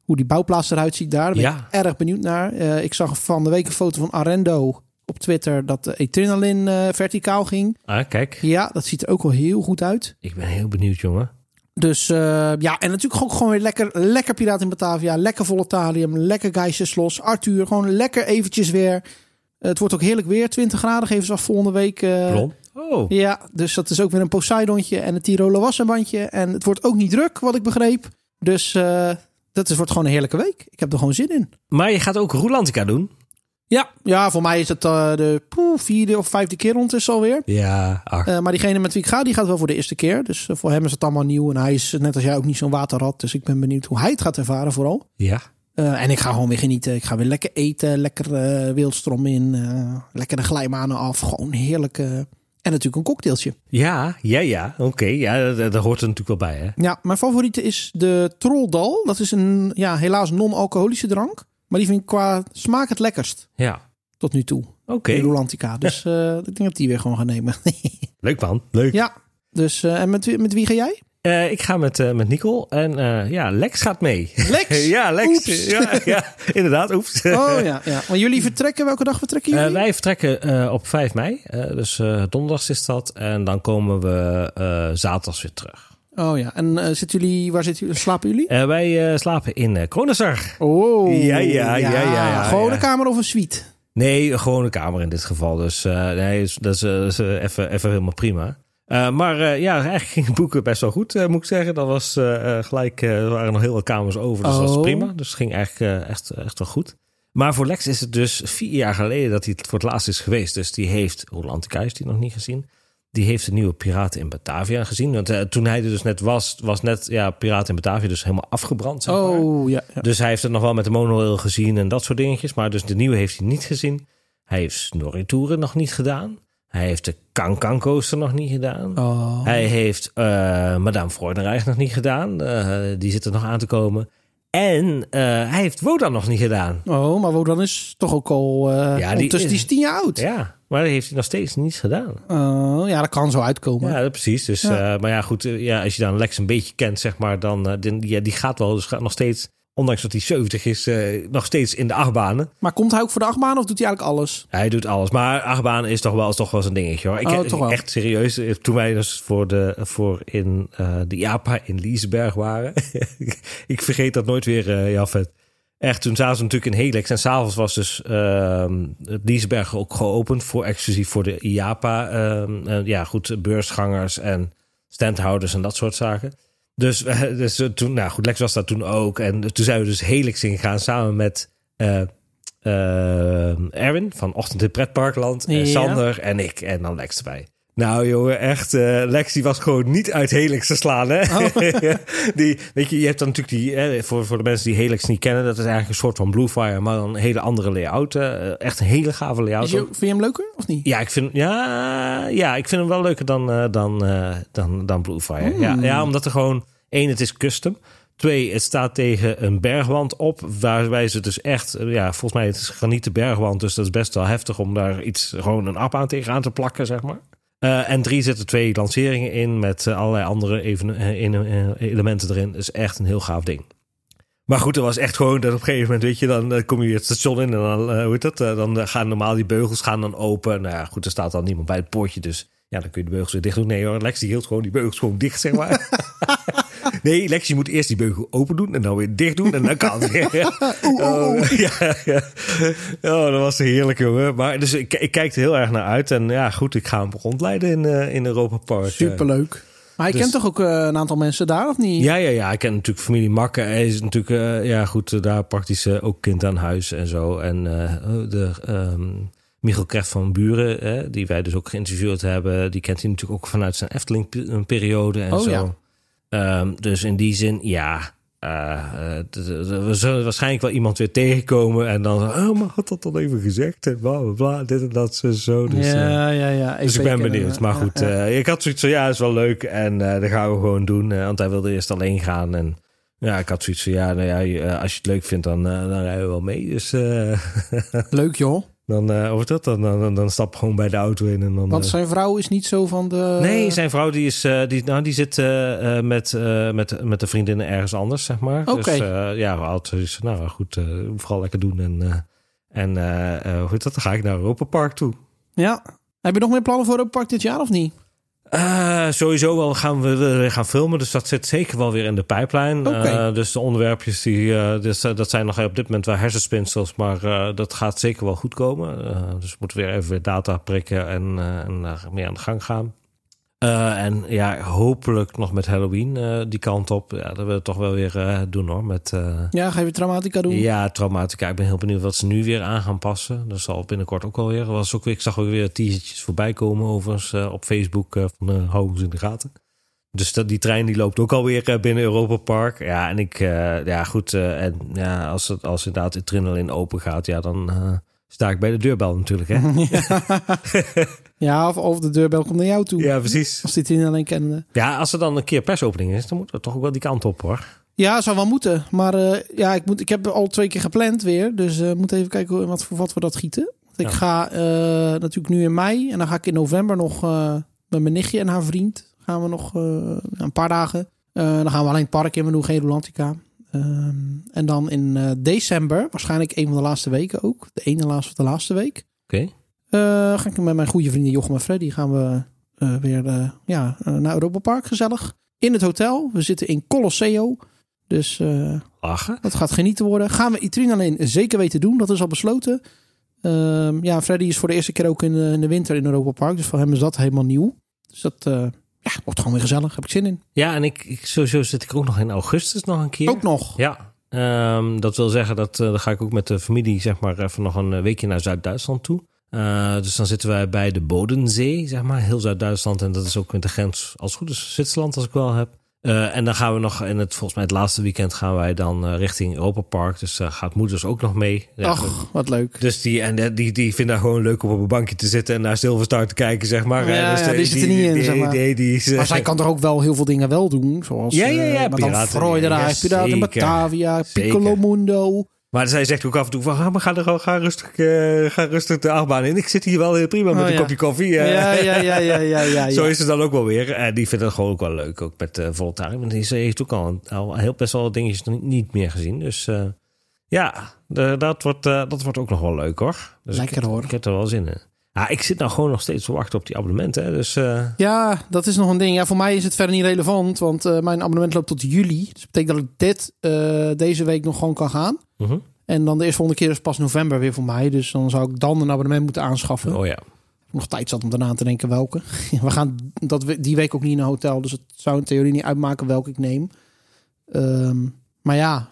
hoe die bouwplaats eruit ziet daar. Daar ben Ja. ik erg benieuwd naar. Eh, ik zag van de week een foto van Arendo op Twitter dat de eh, verticaal ging. Ah, kijk. Ja, dat ziet er ook wel heel goed uit. Ik ben heel benieuwd, jongen. Dus eh, ja, en natuurlijk ook gewoon weer lekker, lekker Piraat in Batavia. Lekker Volatarium, lekker Geisjeslos, Arthur. Gewoon lekker eventjes weer. het wordt ook heerlijk weer. 20 graden geven ze af volgende week. eh. Oh, ja, dus dat is ook weer een Poseidontje en een Tiroler wassenbandje. En het wordt ook niet druk, wat ik begreep. Dus eh, dat is, wordt gewoon een heerlijke week. Ik heb er gewoon zin in. maar je gaat ook Rolantica doen? Ja, ja voor mij is het eh, de poeh, vierde of vijfde keer rond is alweer. Ja. Eh, maar diegene met wie ik ga, die gaat wel voor de eerste keer. Dus voor hem is het allemaal nieuw. En hij is net als jij ook niet zo'n waterrad. Dus ik ben benieuwd hoe hij het gaat ervaren vooral. ja. En ik ga gewoon weer genieten. Ik ga weer lekker eten, lekker wildstroom in, lekker de glijbanen af. Gewoon heerlijk. En natuurlijk een cocktailtje. Ja, ja, ja. Oké, ja, daar, daar hoort er natuurlijk wel bij, hè? Ja, mijn favoriete is de Trolldal. Dat is een, ja, helaas non-alcoholische drank. Maar die vind ik qua smaak het lekkerst Ja. tot nu toe. Oké, De Rolantica. Dus eh, ik denk dat die weer gewoon gaan nemen. leuk man. Leuk. ja, dus eh, en met, wie- met wie ga jij? Eh, ik ga met, eh, met Nicole en eh, ja, Lex gaat mee. Lex? ja, Lex. Ja, ja, inderdaad. Oeps. Oh ja, ja. Maar jullie vertrekken, welke dag vertrekken jullie? Wij vertrekken op 5 mei, dus donderdags is dat. En dan komen we zaterdags weer terug. Oh ja, en zitten jullie, waar zitten jullie, slapen jullie? Wij slapen in uh, Kronenzar. Oh. Ja, ja, ja, ja, ja, een kamer of een suite? Nee, gewoon een kamer in dit geval. Dus nee, dus dat is, dat is even, even helemaal prima. Eh, maar eh, ja, eigenlijk ging het boeken best wel goed, eh, moet ik zeggen. Dat was gelijk, er waren nog heel wat kamers over, dus dat was Oh. prima. Dus het ging eigenlijk echt, echt wel goed. Maar voor Lex is het dus vier jaar geleden dat hij het voor het laatst is geweest. Dus die heeft, Rolantica heeft hij nog niet gezien. Die heeft de nieuwe Piraten in Batavia gezien. Want toen hij er dus net was, was net ja, Piraten in Batavia dus helemaal afgebrand. Zeg maar. Oh ja. ja. Dus hij heeft het nog wel met de monorail gezien en dat soort dingetjes. Maar dus de nieuwe heeft hij niet gezien. Hij heeft Snorri-toeren nog niet gedaan. Hij heeft de Kankan Coaster nog niet gedaan. Oh. Hij heeft eh, Madame Freudenreich nog niet gedaan. Eh, die zit er nog aan te komen. En eh, hij heeft Wodan nog niet gedaan. oh, maar Wodan is toch ook al... Ja, die is- die is tien jaar oud. Ja, maar dat heeft hij nog steeds niet gedaan. Oh, ja, dat kan zo uitkomen. Ja, precies. Dus, Ja. maar ja, goed. ja, als je dan Lex een beetje kent, zeg maar, dan uh, die, ja, die gaat wel. Dus gaat nog steeds, ondanks dat hij 70 is, eh, nog steeds in de achtbanen. Maar komt hij ook voor de achtbaan of doet hij eigenlijk alles? Hij doet alles. Maar achtbaan is toch wel, is toch wel een dingetje hoor. Ik Oh, toch wel. echt serieus. eh, Toen wij dus voor, de, voor in eh, de Japa in Liesberg waren. ik vergeet dat nooit weer, eh Jafet. Echt, toen zaten we natuurlijk in Helix. En s'avonds was dus ehm het Liesberg ook geopend. Voor exclusief voor de IAPA. ehm, eh, ja, goed, beursgangers en standhouders en dat soort zaken. Dus, dus eh, toen, nou goed, Lex was daar toen ook. En toen zijn we dus Helix ingegaan samen met eh, Erwin van Ochtend in Pretparkland. Ja. Sander en ik. En dan Lex erbij. Nou jongen, echt, eh Lex die was gewoon niet uit Helix te slaan. Hè? die, weet je, je hebt dan natuurlijk die, eh, voor, voor de mensen die Helix niet kennen, dat is eigenlijk een soort van Bluefire, maar dan een hele andere layout. eh, echt een hele gave layout. Is je, vind je hem leuker of niet? Ja, ik vind, ja, ja, ik vind hem wel leuker dan, eh, dan, eh, dan, dan Bluefire. Ja, ja, omdat er gewoon, één, het is custom. Twee, het staat tegen een bergwand op. Waarbij ze dus echt, eh, ja, volgens mij het is granieten bergwand. Dus dat is best wel heftig om daar iets, gewoon een app aan tegenaan te plakken, zeg maar. Eh, en drie zitten twee lanceringen in met eh, allerlei andere even, eh, elementen erin. Is echt een heel gaaf ding. Maar goed, er was echt gewoon dat op een gegeven moment, weet je, dan kom je het station in en dan, hoe heet dat, dan gaan normaal die beugels gaan dan open. Nou ja, goed, er staat dan niemand bij het poortje, dus ja, dan kun je de beugels weer dicht doen. Nee hoor, Lex die hield gewoon die beugels gewoon dicht, zeg maar. nee, Lex, je moet eerst die beugel open doen en dan weer dicht doen en dan kan het weer. Oh, ja, ja. Oh, dat was heerlijk, jongen. Maar dus ik, ik kijk er heel erg naar uit en ja, goed, ik ga hem rondleiden in, eh, in Europa Park. Superleuk. Maar hij Dus- kent toch ook eh, een aantal mensen daar, of niet? Ja, ja, ja. Ik ken natuurlijk familie Makke. Hij is natuurlijk, eh, ja goed, eh, daar praktisch eh, ook kind aan huis en zo. En eh, de ehm Michiel Kreft van Buren, hè, die wij dus ook geïnterviewd hebben, die kent hij natuurlijk ook vanuit zijn Efteling-periode en Oh, zo. ja. Ehm, dus in die zin, ja. eh, eh, we zullen waarschijnlijk wel iemand weer tegenkomen en dan, oh, maar had dat dan even gezegd en bla bla bla, dit en dat zo. zo. Dus, eh, ja, ja, ja. dus ik ben benieuwd. Maar ja, goed, ja. eh, ik had zoiets van ja, is wel leuk. En eh dat gaan we gewoon doen. Eh, want hij wilde eerst alleen gaan. En ja, ik had zoiets van ja, nou ja, als je het leuk vindt, dan, dan rijden we wel mee. Dus eh, Leuk joh. Dan, eh over dat, dan, dan, dan stap gewoon bij de auto in. En dan, Want eh, zijn vrouw is niet zo van de... Nee, zijn vrouw die is, eh, die, nou, die zit met, met, met de vriendinnen ergens anders, zeg maar. Oké. Dus eh, ja, altijd is nou goed, vooral lekker doen en, En hoe heet dat? Dan ga ik naar Europa Park toe. Ja. Heb je nog meer plannen voor Europa Park dit jaar of niet? Eh, sowieso wel gaan we weer gaan filmen, dus dat zit zeker wel weer in de pijplijn. Eh, dus de onderwerpjes, die, eh, dus, dat zijn nog op dit moment wel hersenspinsels, maar dat gaat zeker wel goed komen. Dus we moeten weer even weer data prikken en, en meer aan de gang gaan. Eh, en ja, hopelijk nog met Halloween eh, die kant op. Ja, dat willen we toch wel weer eh, doen hoor. Met, Ja, ga je weer Traumatica doen? ja, traumatica. Ik ben heel benieuwd wat ze nu weer aan gaan passen. Dat zal binnenkort ook wel weer. Was ook ik zag ook weer teasertjes voorbij komen overigens op Facebook van uh, hou ons in de gaten. Dus dat, die trein die loopt ook alweer binnen Europa Park. Ja, en ik, ja goed. En ja, als, het, als inderdaad adrenaline open gaat, ja, dan sta ik bij de deurbel natuurlijk. Hè? ja, of, of de deurbel komt naar jou toe. Ja, precies. Als dit in alleen kennende. Ja, als er dan een keer persopening is, dan moeten we toch ook wel die kant op hoor. Ja, zou wel moeten. Maar uh, ja, ik, moet, ik heb al twee keer gepland weer. Dus we uh, moeten even kijken wat, voor wat we dat gieten. Want ik ja. ga uh, natuurlijk nu in mei. En dan ga ik in november nog met mijn nichtje en haar vriend. Gaan we nog een paar dagen. dan gaan we alleen het park in. We doen geen Rolantica. Um, en dan in uh, december, waarschijnlijk een van de laatste weken ook. De ene laatste of de laatste week. Oké. Okay. Uh, ga ik met mijn goede vrienden Jochem en Freddy gaan we uh, weer ja, naar Europa Park gezellig. In het hotel. We zitten in Colosseo. Dus Lachen. dat gaat genieten worden. Gaan we Itrien alleen zeker weten doen. Dat is al besloten. Ehm, ja, Freddy is voor de eerste keer ook in, in, de winter in Europa Park. Dus voor hem is dat helemaal nieuw. Dus dat ja, wordt gewoon weer gezellig. Heb ik zin in. Ja, en ik, ik sowieso zit ik ook nog in augustus nog een keer. Ook nog? Ja. Um, dat wil zeggen dat uh, dan ga ik ook met de familie zeg maar even nog een weekje naar Zuid-Duitsland toe. Uh, dus dan zitten wij bij de Bodensee, zeg maar, heel Zuid-Duitsland. En dat is ook met de grens, als het goed is, Zwitserland als ik wel heb. Uh, en dan gaan we nog in het, volgens mij het laatste weekend gaan wij dan uh, richting Europa Park. Dus uh, gaat moeders ook nog mee. Ach, wat leuk. Dus die, en die, die vinden daar gewoon leuk om op een bankje te zitten en naar Silverstar te kijken, zeg maar. Ja, dus ja die er niet in, die, zeg maar. Die, maar zij kan toch ook wel heel veel dingen wel doen, zoals ja, ja, ja, maar dan Freudenreich, ja, Piraten Batavia, Piccolo Mundo. Maar zij zegt ook af en toe van, ah, maar ga, er, ga, rustig, uh, ga rustig de achtbaan in. Ik zit hier wel heel prima met oh, een ja. kopje koffie. Uh. Ja, ja, ja, ja, ja, ja, Zo is het dan ook wel weer. En die vindt het gewoon ook wel leuk, ook met uh, Voltaren. Want die heeft ook al, al heel best wel dingetjes niet, niet meer gezien. Dus ja, de, dat, wordt, dat wordt ook nog wel leuk hoor. Dus Lekker ik, hoor. Ik heb er wel zin in. Ja, ik zit nou gewoon nog steeds te wachten op die abonnementen. Hè? Dus, uh... Ja, dat is nog een ding. Ja, voor mij is het verder niet relevant, want uh, mijn abonnement loopt tot juli. Dus dat betekent dat ik dit uh, deze week nog gewoon kan gaan. -huh. En dan de eerste volgende keer is pas november weer voor mij. Dus dan zou ik dan een abonnement moeten aanschaffen. Oh ja. Nog tijd zat om daarna te denken welke. We gaan dat we, die week ook niet in een hotel. Dus het zou in theorie niet uitmaken welke ik neem. Um, maar ja,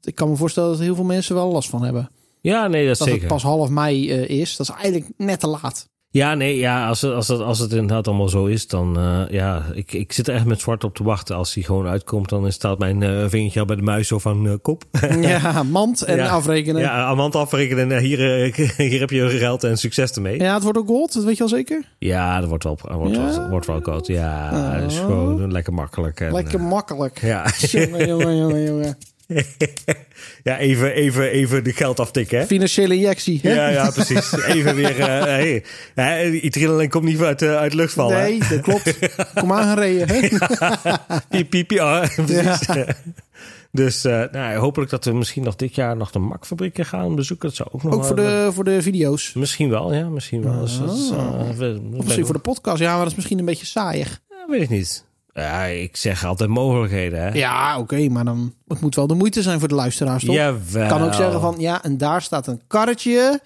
ik kan me voorstellen dat heel veel mensen wel last van hebben. Ja, nee, dat, dat zeker. het pas half mei uh, is. Dat is eigenlijk net te laat. Ja, nee, ja, als het, als het, als het inderdaad allemaal zo is, dan uh, ja, ik, ik zit er echt met zwart op te wachten. Als die gewoon uitkomt, dan staat mijn uh, vingertje al bij de muis zo van uh, kop. ja, mand en ja, afrekenen. Ja, mand afrekenen en hier, hier heb je geld en succes ermee. Ja, het wordt ook gold, dat weet je al zeker? Ja, dat wordt wel, wordt ja? wel, wordt wel gold. Ja, oh. is gewoon lekker makkelijk. En, lekker makkelijk. Ja. jongen, jongen, jongen, jongen. ja, even, even, even de geld aftikken. Hè? Financiële injectie. Hè? Ja, ja, precies. Even weer. Uh, hey, Iedereen komt niet uit, uh, uit lucht vallen. Nee, dat klopt. Kom aan gereden. Hè? piep, piep, ja. ja. Dus uh, nou, hopelijk dat we misschien nog dit jaar nog de Mac-fabrieken gaan bezoeken. Dat zou ook nog Ook voor de, voor de video's? Misschien wel, ja. Misschien wel. Oh. Dus, dat is, we, of misschien voor de podcast. Ja, maar dat is misschien een beetje saaiig. Ja, weet ik niet. Ja, ik zeg altijd mogelijkheden, hè? Ja, oké, okay, maar dan het moet wel de moeite zijn voor de luisteraars, toch? Jawel. kan ook zeggen van, ja, en daar staat een karretje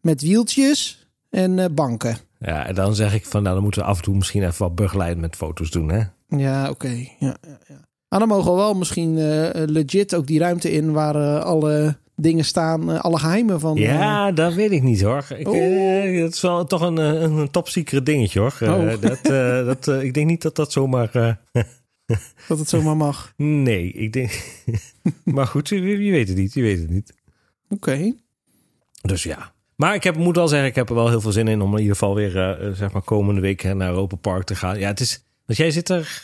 met wieltjes en uh, banken. Ja, en dan zeg ik van, nou, dan moeten we af en toe misschien even wat begeleid met foto's doen, hè? Ja, oké. Okay. Ja, ja, ja. Maar dan mogen we wel misschien uh, legit ook die ruimte in waar uh, alle dingen staan, uh, alle geheimen van. Ja, dat weet ik niet hoor. Ik, oh. dat is wel toch een, een dingetje hoor. Oh. dat, dat, ik denk niet dat dat zomaar. dat het zomaar mag. Nee, ik denk. maar goed, je, je, weet het niet. Je weet het niet. Oké. Okay. Dus ja. Maar ik heb, moet wel zeggen, ik heb er wel heel veel zin in om in ieder geval weer, uh, zeg maar, komende week naar Europa Park te gaan. Ja, het is. Want jij zit er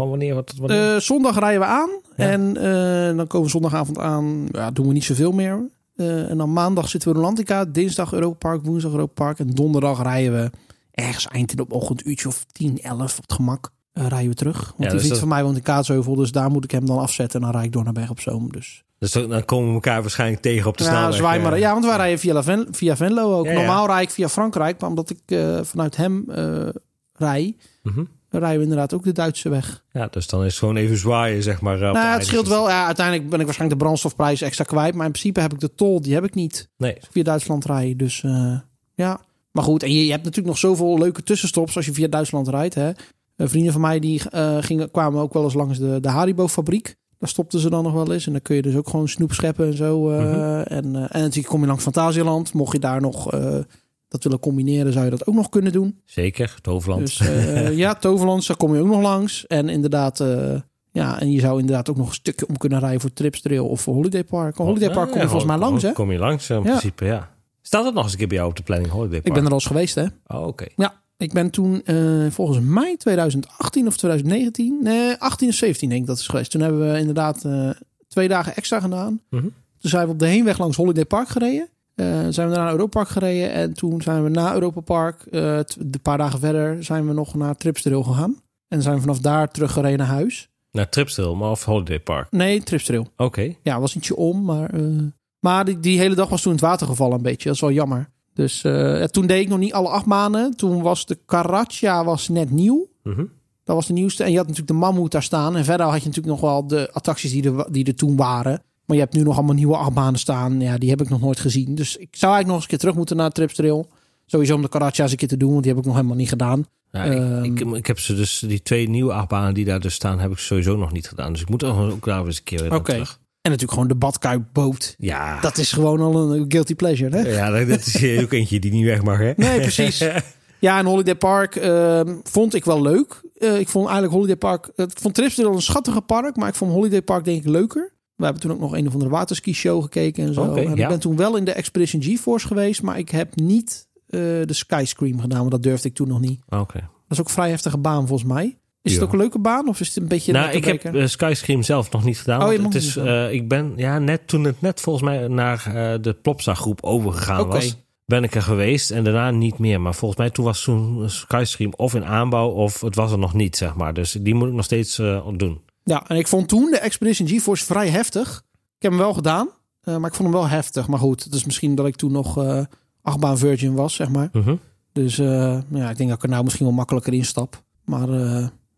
van wanneer? Wanneer? Uh, zondag rijden we aan. Ja. En uh, dan komen we zondagavond aan. Ja, doen we niet zoveel meer. Uh, en dan maandag zitten we in Rolantica. Dinsdag Europa Park. Woensdag Europa Park. En donderdag rijden we ergens eind in de ochtend. Uurtje of 10, 11 op het gemak. rijden we terug. Want Ja, die dus dat- van mij woont in Kaatsheuvel. Dus daar moet ik hem dan afzetten. En dan rijd ik door naar Berg op Zoom. Dus Dus dan komen we elkaar waarschijnlijk tegen op de Ja, snelweg. zwaai maar. eh. Ja, want wij rijden via, Ven- via Venlo ook. Ja, ja. Normaal rijd ik via Frankrijk, maar omdat ik eh, vanuit hem eh rij, Rijden we inderdaad ook de Duitse weg. Ja, dus dan is het gewoon even zwaaien, zeg maar. eh, nou, het scheelt wel. Ja, uiteindelijk ben ik waarschijnlijk de brandstofprijs extra kwijt. Maar in principe heb ik de tol, die heb ik niet. Nee, via Duitsland rij. Dus eh, ja. Maar goed, en je, je hebt natuurlijk nog zoveel leuke tussenstops als je via Duitsland rijdt. Hè. Eh, vrienden van mij die gingen, kwamen ook wel eens langs de, de Haribo-fabriek. Daar stopten ze dan nog wel eens. En dan kun je dus ook gewoon snoep scheppen en zo. Mhm. en, en natuurlijk kom je langs Fantasieland. Mocht je daar nog dat willen combineren, zou je dat ook nog kunnen doen. zeker. Het Hoofdland. Dus eh, ja, Toverland, daar kom je ook nog langs. En inderdaad, eh, ja, en je zou inderdaad ook nog een stukje om kunnen rijden voor Tripstrail of voor Holiday Park. Holiday Park Ja, kom je volgens mij langs, hè? Kom je langs, eh, in Ja. principe, ja. Staat het nog eens een keer bij jou op de planning, Holiday Park? Ik ben er al eens geweest, hè? Oh, oké. Ja, ik ben toen volgens mij 2018 of 2019, nee, 18 of 17 denk ik dat is geweest. Toen hebben we inderdaad twee dagen extra gedaan. Mhm. Toen zijn we op de heenweg langs Holiday Park gereden. Eh, zijn we naar Europa Park gereden. En toen zijn we na Europa Park, eh, een paar dagen verder, zijn we nog naar Tripstrail gegaan. En zijn we vanaf daar teruggereden naar huis. Naar Tripstil, maar of Holiday Park. Nee, Tripstrail. Oké. Ja, was ietsje om, maar... eh, maar die, die hele dag was toen het water gevallen een beetje. Dat is wel jammer. Dus eh, toen deed ik nog niet alle acht maanden. Toen was de Karacha was net nieuw. Mhm. Dat was de nieuwste. En je had natuurlijk de mammoet daar staan. En verder had je natuurlijk nog wel de attracties die er, die er toen waren. Maar je hebt nu nog allemaal nieuwe achtbanen staan. Ja, die heb ik nog nooit gezien. Dus ik zou eigenlijk nog eens een keer terug moeten naar Tripstrail. Sowieso om de Karacha eens een keer te doen. Want die heb ik nog helemaal niet gedaan. Ja, Ehm. ik, ik, ik heb ze dus, die twee nieuwe achtbanen die daar dus staan, heb ik sowieso nog niet gedaan. Dus ik moet ook daar eens een keer weer Oké. terug. En natuurlijk gewoon de badkuipboot. Ja, Dat is gewoon al een guilty pleasure, hè? ja dat, is ook eentje die niet weg mag, hè? Nee, precies. Ja, en Holiday Park ehm, vond ik wel leuk. Eh, ik vond eigenlijk Holiday Park... Ik vond Tripsdale een schattige park, maar ik vond Holiday Park denk ik leuker. We hebben toen ook nog een of andere waterski show gekeken en zo. En ik ja. ben toen wel in de Expedition GeForce geweest, maar ik heb niet eh, de Skyscream gedaan, want dat durfde ik toen nog niet. Oké. Dat is ook een vrij heftige baan volgens mij. Is het ook een leuke baan of is het een beetje... Nou, ik heb eh, Skyscream zelf nog niet gedaan. Oh, je het is, eh, ik ben ja, net toen het net volgens mij naar de Plopsa groep overgegaan was, ben ik er geweest en daarna niet meer. Maar volgens mij toen was toen Skystream of in aanbouw of het was er nog niet, zeg maar. Dus die moet ik nog steeds doen. Ja, en ik vond toen de Expedition GeForce vrij heftig. Ik heb hem wel gedaan, eh, maar ik vond hem wel heftig. Maar goed, het is misschien dat ik toen nog eh achtbaan virgin was, zeg maar. Mhm. Dus eh, ja, ik denk dat ik er nou misschien wel makkelijker instap. Maar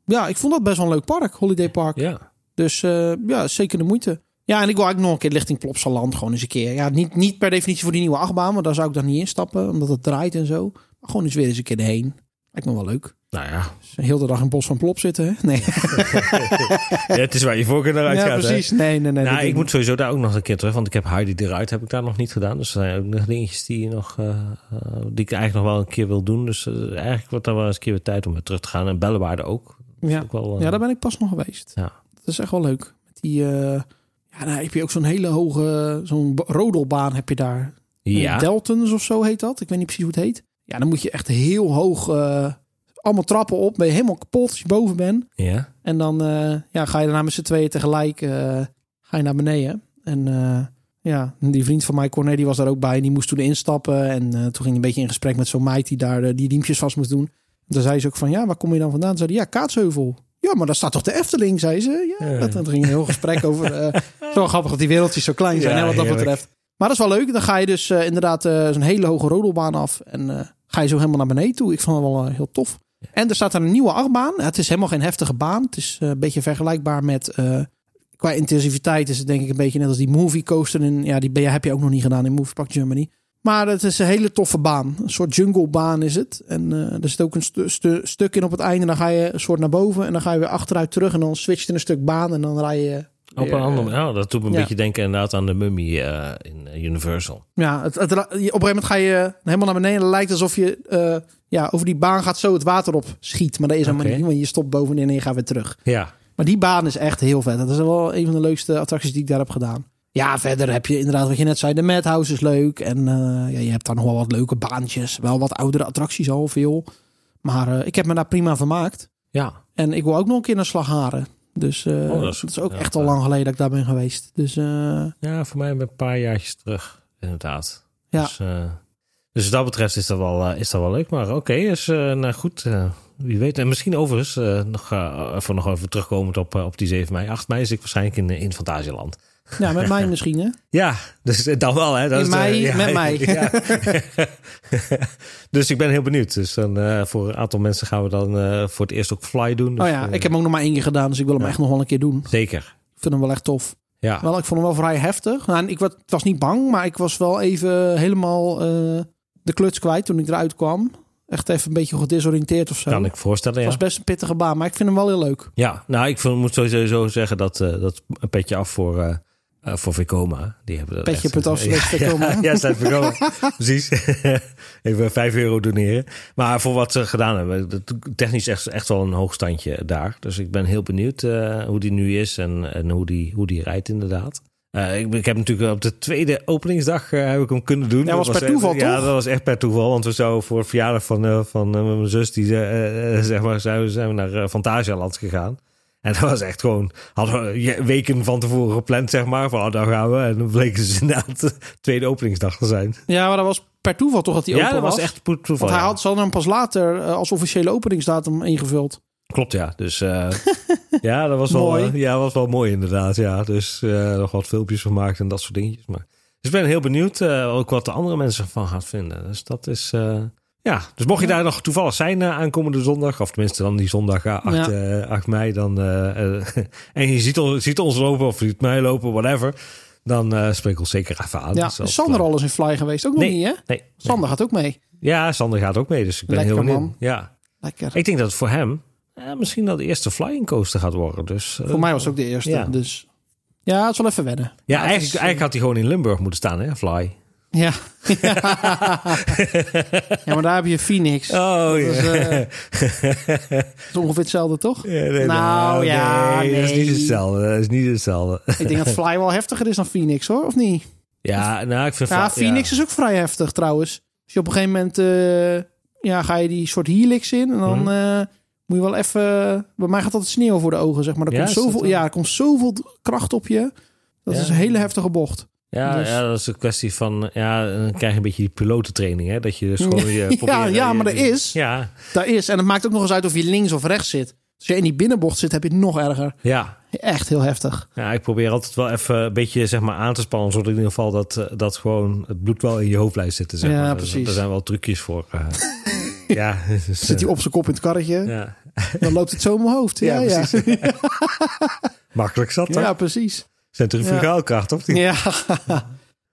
ja, ik vond dat best wel een leuk park, Holiday Park. Ja. Dus ja, zeker de moeite. Ja, en ik wil eigenlijk nog een keer richting Plopsaland gewoon eens een keer. Ja, niet, niet per definitie voor die nieuwe achtbaan, want daar zou ik dan niet instappen, omdat het draait en zo. Maar gewoon eens weer eens een keer erheen. Lijkt me wel leuk. Nou ja. Dus heel de dag in bos van Plop zitten, hè? Nee, ja, het is waar je voorkeur naar ja, uitgaat. hè? precies. Nee, nee, nee. Nou, ik moet sowieso daar ook nog een keer terug. Want ik heb Heidi eruit heb ik daar nog niet gedaan. Dus er zijn ook nog dingetjes die, nog, eh, eh, die ik eigenlijk nog wel een keer wil doen. Dus eh, eigenlijk wordt er wel eens een keer weer tijd om weer terug te gaan. En Bellenwaarde ook. Dat Ja. ook wel, Ja, daar ben ik pas nog geweest. Ja. Dat is echt wel leuk. Met die, ja, daar heb je ook zo'n hele hoge, zo'n rodelbaan heb je daar. ja. Deltons of zo heet dat. Ik weet niet precies hoe het heet. Ja, dan moet je echt heel hoog, allemaal trappen op. Ben je helemaal kapot als je boven bent. ja. En dan eh, ja, ga je daarna met z'n tweeën tegelijk eh, ga je naar beneden. En eh, ja, die vriend van mij, Corné, die was daar ook bij. En die moest toen instappen. En toen ging hij een beetje in gesprek met zo'n meid die daar die riempjes vast moest doen. Toen zei ze ook van, ja, waar kom je dan vandaan? Toen zei ja, Kaatsheuvel. Ja, maar daar staat toch de Efteling, zei ze. Ja, Ja. dat, dat ging een heel gesprek over. zo grappig dat die wereldjes zo klein zijn, Ja, hè, wat dat heerlijk. betreft. Maar dat is wel leuk. Dan ga je dus inderdaad zo'n hele hoge rodelbaan af. En ga je zo helemaal naar beneden toe. Ik vond het wel heel tof. En er staat daar een nieuwe achtbaan. Het is helemaal geen heftige baan. Het is eh, een beetje vergelijkbaar met... eh, qua intensiviteit is het denk ik een beetje net als die movie coaster. In, ja, die heb je ook nog niet gedaan in Movie Park Germany. Maar het is een hele toffe baan. Een soort junglebaan is het. En eh, er zit ook een stu- stu- stuk in op het einde. Dan ga je een soort naar boven. En dan ga je weer achteruit terug. En dan switcht er een stuk baan. En dan rij je... Op een andere eh, ja, dat doet me een ja. beetje denken inderdaad aan de mummy eh, in eh, Universal. Ja, het, het, op een gegeven moment ga je helemaal naar beneden. Het lijkt alsof je eh, ja, over die baan gaat zo het water op schiet. Maar dat is helemaal Oké. niet. Want je stopt bovenin en je gaat weer terug. Ja. Maar die baan is echt heel vet. Dat is wel een van de leukste attracties die ik daar heb gedaan. Ja, verder heb je inderdaad wat je net zei. De Madhouse is leuk. En eh, ja, je hebt daar nog wel wat leuke baantjes. Wel wat oudere attracties al veel. Maar eh, ik heb me daar prima vermaakt. Ja. En ik wil ook nog een keer naar Slagharen. Dus Oh, dat dat, is- ook ja, echt al lang geleden dat ik daar ben geweest. Dus eh, ja, voor mij een paar jaartjes terug, inderdaad. Ja. Dus, eh, dus wat dat betreft is dat wel, is dat wel leuk. Maar oké, is nou goed. wie weet. En misschien overigens, nog, even nog even terugkomend op, op die 7 mei. 8 mei is ik waarschijnlijk in, in Fantasieland. Ja, met mij misschien, hè? Ja, dus eh, dan wel, hè? Dat In is de- ja, met mij. ja. dus ik ben heel benieuwd. Dus dan eh, voor een aantal mensen gaan we dan eh, voor het eerst ook fly doen. Dus, oh ja, eh, ik heb hem ook nog maar één keer gedaan, dus ik wil hem Ja. echt nog wel een keer doen. Zeker. Ik vind hem wel echt tof. Ja. Wel, ik vond hem wel vrij heftig. Nou, en ik was, was niet bang, maar ik was wel even helemaal eh, de kluts kwijt toen ik eruit kwam. Echt even een beetje gedesoriënteerd of zo. Kan ik voorstellen, Het ja. was best een pittige baan, maar ik vind hem wel heel leuk. Ja, nou, ik vind, moet sowieso zeggen dat, eh, dat een petje af voor, eh eh, voor Vekoma. Die hebben dat ja, Vekoma. Ja, ja, staat Vekoma. Precies. Even 5 euro doneren. Maar voor wat ze gedaan hebben, dat- technisch echt, echt wel een hoog standje daar. Dus ik ben heel benieuwd eh, hoe die nu is en, en hoe, die, hoe die rijdt inderdaad. Eh, ik, ik heb natuurlijk op de tweede openingsdag heb ik hem kunnen doen. Ja, was per toeval, Ja, toch? dat was echt per toeval. Want we zouden voor het verjaardag van, van mijn zus, die zeg maar, zijn we, naar Fantasialand gegaan. En dat was echt gewoon, hadden we weken van tevoren gepland, zeg maar. Van, oh, daar gaan we. En dan het dus inderdaad de tweede openingsdag te zijn. Ja, maar dat was per toeval toch dat hij ja, open dat was was? echt po- toeval. Want hij ja. had, ze hadden hem pas later eh, als officiële openingsdatum ingevuld. Klopt, ja. Dus eh, ja, dat was wel, Mooi. eh, ja, was wel mooi inderdaad. Ja, dus nog wat filmpjes gemaakt en dat soort dingetjes. Maar, dus ik ben heel benieuwd ook wat de andere mensen van gaan vinden. Dus dat is... eh, ja, dus mocht je daar nog toevallig zijn eh, aankomende zondag, of tenminste dan die zondag eh, 8, Ja. eh, 8 mei, dan, eh, eh, en je ziet, ons- ziet ons lopen of je ziet mij lopen, whatever, dan eh spreek ons zeker even aan. Ja, Dus dat, is Sander eh, al eens in Fly geweest? Ook nog Nee. niet, hè? Nee, Sander gaat ook mee. Ja, Sander gaat ook mee, dus ik ben Lekker, heel benieuwd. Ja, Lekker. ik denk dat het voor hem eh, misschien wel de eerste flying coaster gaat worden. Dus, eh, Voor mij was het ook de eerste. Ja. Dus ja, het zal even wennen. Ja, eigenlijk, is, eh, eigenlijk had hij gewoon in Limburg moeten staan, hè, Fly. Ja. ja, maar daar heb je Phoenix. Oh, is, eh, Dat is ongeveer hetzelfde, toch? Nou, ja, nee, dat is niet nee. hetzelfde. Dat is niet hetzelfde. Ik denk dat Fly wel heftiger is dan Phoenix, hoor. Of niet? Ja, nou, ik vind Ja, Phoenix is ook vrij heftig, trouwens. Als je op een gegeven moment... eh, ja, ga je die soort helix in. En dan Mhm. eh, moet je wel even... Bij mij gaat altijd sneeuw voor de ogen, zeg maar. Er Ja, komt zoveel, ja, er komt zoveel kracht op je. Dat Ja. is een hele heftige bocht. Ja, Dus- ja, dat is een kwestie van... Ja, dan krijg je een beetje die pilotentraining, hè. Dat je dus gewoon... Je Ja, ja, maar er is. Ja, Daar is. En het maakt ook nog eens uit of je links of rechts zit. Als je in die binnenbocht zit, heb je het nog erger. ja. Echt heel heftig. Ja, ik probeer altijd wel even een beetje zeg maar, aan te spannen. Zodat in ieder geval dat, eh, dat gewoon het bloed wel in je hoofd blijft zitten. Zeg Ja, maar. precies. Er zijn wel trucjes voor. eh. ja, dus, Zit hij eh, op zijn kop in het karretje, ja. dan loopt het zo in mijn hoofd. Ja, Ja, ja. Makkelijk zat Ja, dat. precies. Centrifugaalkracht, of niet? Ja.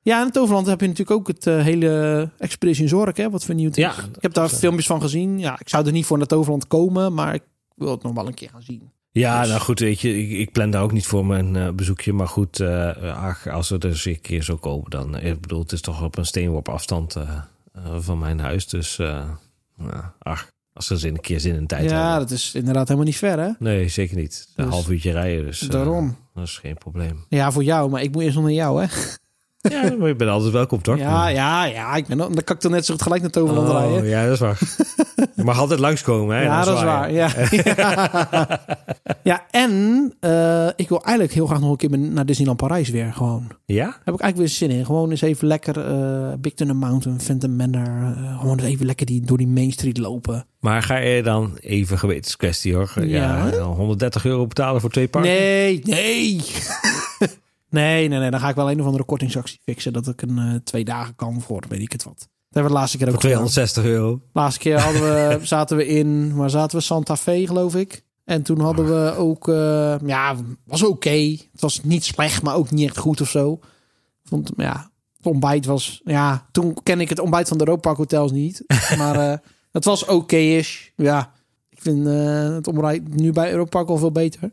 ja, in het Toverland heb je natuurlijk ook het eh, hele Expedition Zorg, hè, wat vernieuwd is. Ja, ik heb daar filmpjes van gezien. Ja, ik zou er niet voor naar Toverland komen, maar ik wil het nog wel een keer gaan zien. Ja, Dus- nou goed, weet je, ik, ik plan daar ook niet voor mijn eh, bezoekje. Maar goed, eh, ach, als het dus een keer zo komen, dan... Ik bedoel, het is toch op een steenworp afstand van mijn huis. Dus, ach, als ze een keer zin en tijd ja, hebben. dat is inderdaad helemaal niet ver, hè? Nee, zeker niet. Een Dus- half uurtje rijden, dus eh, Daarom. dat is geen probleem. Ja, voor jou, maar ik moet eerst nog naar jou, hè? Ja, maar je bent altijd welkom, toch? Ja, ja, ja. Ik ben, dan kan ik dan net zo gelijk naar Toverland Oh, rijden. ja, dat is waar. je mag altijd langskomen, hè? Ja, dat is waar. Ja, ja. ja en eh, ik wil eigenlijk heel graag nog een keer naar Disneyland Parijs weer gewoon. Ja? Heb ik eigenlijk weer zin in. Gewoon eens even lekker eh Big Thunder Mountain, Phantom Manor. eh, gewoon eens even lekker die, door die Main Street lopen. Maar ga je dan even gewetenskwestie, hoor. Ja. Ja. 130 euro betalen voor twee parken? Nee, nee. nee, nee, nee. Dan ga ik wel een of andere kortingsactie fixen. Dat ik een eh, twee dagen kan voor, weet ik het wat. Dat hebben we de laatste keer ook Voor gedaan. 260 euro? Laatste keer hadden we, zaten we in, waar zaten we? Santa Fe, geloof ik. En toen hadden we ook, eh, ja, was oké. Het was niet slecht, maar ook niet echt goed of zo. Vond, ja, het ontbijt was, ja, toen ken ik het ontbijt van de Europark hotels niet. Maar eh, het was oké-ish. Ja, ik vind het ontbijt nu bij Europark al veel beter.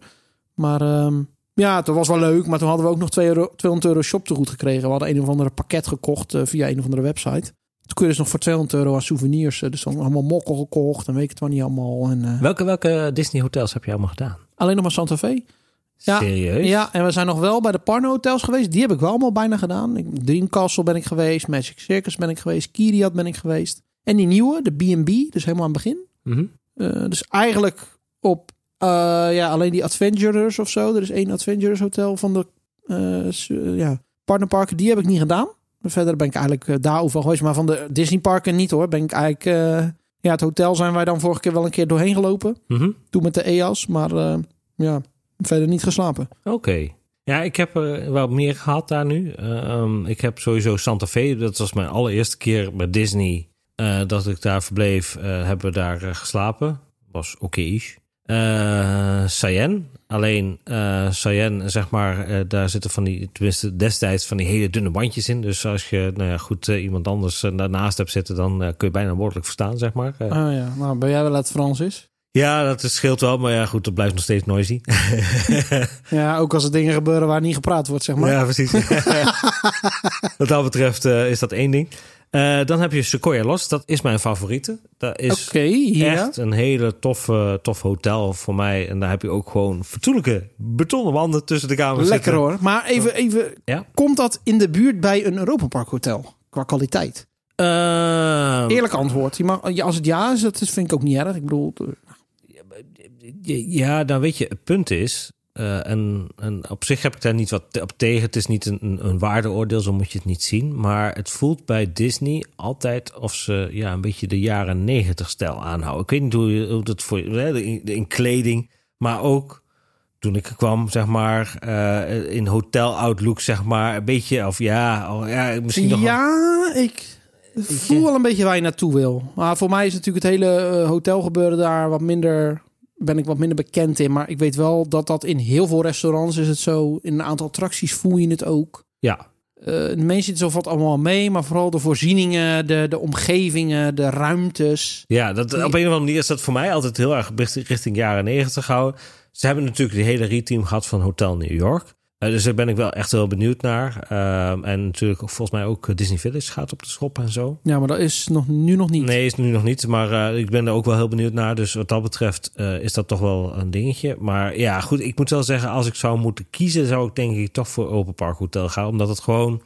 Maar ehm, ja, het was wel leuk. Maar toen hadden we ook nog 2 euro, 200 euro shop te goed gekregen. We hadden een of andere pakket gekocht eh, via een of andere website. Toen kun je dus nog voor 200 euro aan souvenirs. eh, Dus dan allemaal mokkel gekocht en weet ik het wel niet allemaal. En, eh, Welke, welke Disney hotels heb je allemaal gedaan? alleen nog maar Santa Fe. Ja, Serieus? Ja, en we zijn nog wel bij de Parno hotels geweest. Die heb ik wel allemaal bijna gedaan. Ik, Dream Castle ben ik geweest. Magic Circus ben ik geweest. Kiriat ben ik geweest. En die nieuwe, de B&B, dus helemaal aan het begin. Mhm. Dus eigenlijk op eh, ja, alleen die Adventurers of zo. Er is één Adventurers hotel van de eh, eh, ja, partnerparken. Die heb ik niet gedaan. Verder ben ik eigenlijk eh, daar overal geweest. Maar van de Disney parken niet hoor. Ben ik eigenlijk... ja, het hotel zijn wij dan vorige keer wel een keer doorheen gelopen. Mhm. Toen met de EAS. Maar ja, verder niet geslapen. Oké. Ja, ik heb er wel meer gehad daar nu. Um, ik heb sowieso Santa Fe. Dat was mijn allereerste keer met Disney uh, dat ik daar verbleef. Uh, hebben we daar uh, geslapen. Was oké. Okay uh, Sayen. Alleen uh, zeg maar, uh, daar zitten van die, tenminste destijds, van die hele dunne bandjes in. Dus als je, nou ja, goed, iemand anders daarnaast hebt zitten, dan kun je bijna woordelijk verstaan, zeg maar. Oh ja, nou ben jij wel uit Francis? Ja, dat scheelt wel, maar ja, goed, dat blijft nog steeds noisy. ja, ook als er dingen gebeuren waar niet gepraat wordt, zeg maar. Ja, precies. Wat dat betreft is dat één ding. Uh, dan heb je Sequoia Lost. Dat is mijn favoriete. Dat is okay, echt een hele toffe, tof hotel voor mij. En daar heb je ook gewoon fatsoenlijke betonnen wanden tussen de kamers Lekker zitten. hoor. Maar even, even Ja? komt dat in de buurt bij een Europa Park hotel? Qua kwaliteit? Uh, Eerlijk antwoord. Je mag, als het ja is, dat vind ik ook niet erg. Ik bedoel, eh, ja, dan weet je, het punt is... eh, en, en op zich heb ik daar niet wat op tegen. Het is niet een, een, waardeoordeel, zo moet je het niet zien. Maar het voelt bij Disney altijd of ze ja, een beetje de jaren negentig stijl aanhouden. Ik weet niet hoe, je- hoe dat voor je... In, in kleding, maar ook toen ik er kwam, zeg maar, eh, in hotel outlook, zeg maar, een beetje, of ja, oh, ja misschien nog wel- ja, ik voel wel een beetje waar je naartoe wil. Maar voor mij is natuurlijk het hele eh, hotelgebeuren daar wat minder... Ben ik wat minder bekend in. Maar ik weet wel dat dat in heel veel restaurants is het zo. In een aantal attracties voel je het ook. ja, Eh, de mensen zitten zo valt allemaal mee. Maar vooral de voorzieningen, de, de omgevingen, de ruimtes. ja dat, op een of andere manier is dat voor mij altijd heel erg richting, richting jaren negentig gehouden. Ze hebben natuurlijk de hele reteam gehad van Hotel New York. Eh, dus daar ben ik wel echt heel benieuwd naar. Ehm, en natuurlijk volgens mij ook eh, Disney Village gaat op de schop en zo. Ja, maar dat is nog, nu nog niet. Nee, is nu nog niet. Maar eh, ik ben er ook wel heel benieuwd naar. Dus wat dat betreft is dat toch wel een dingetje. Maar ja, goed. Ik moet wel zeggen, als ik zou moeten kiezen, zou ik denk ik toch voor Open Park Hotel gaan. Omdat het gewoon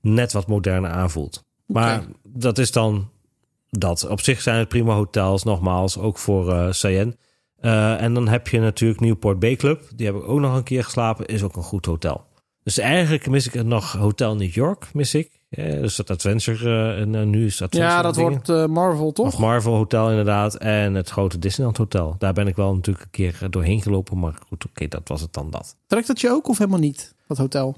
net wat moderner aanvoelt. Maar dat is dan dat. Op zich zijn het prima hotels, nogmaals, ook voor Sayen. Eh, en dan heb je natuurlijk Newport Bay Club. Die heb ik ook nog een keer geslapen. Is ook een goed hotel. Dus eigenlijk mis ik nog Hotel New York, mis ik. Dus dat Adventure, en eh, nu is Adventure ja, dat dingen. wordt Marvel, toch? Of Marvel Hotel inderdaad. En het grote Disneyland Hotel. Daar ben ik wel natuurlijk een keer doorheen gelopen. Maar goed, oké, dat was het dan dat. Trekt dat je ook of helemaal niet, dat hotel?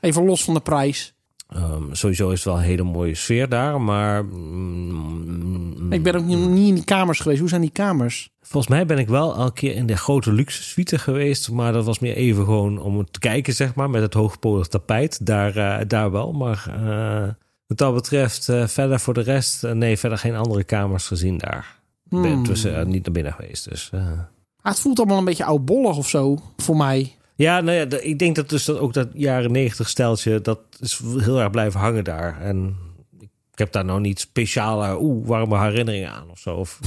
Even los van de prijs. Ehm, sowieso is het wel een hele mooie sfeer daar. Maar mm, Ik ben ook niet, in die kamers geweest. Hoe zijn die kamers? volgens mij ben ik wel een keer in de grote luxe suite geweest. Maar dat was meer even gewoon om te kijken, zeg maar. Met het hoogpolig tapijt. Daar, eh, daar wel. Maar eh, wat dat betreft, eh, verder voor de rest... nee, verder geen andere kamers gezien daar. Ik ben Hmm. tussen niet naar binnen geweest. Dus... Ah, het voelt allemaal een beetje oudbollig of zo, voor mij. Ja, nou ja, ik denk dat dus dat ook dat jaren negentig steltje, dat is heel erg blijven hangen daar. En ik heb daar nou niet speciale, oeh, warme herinneringen aan of zo. Of,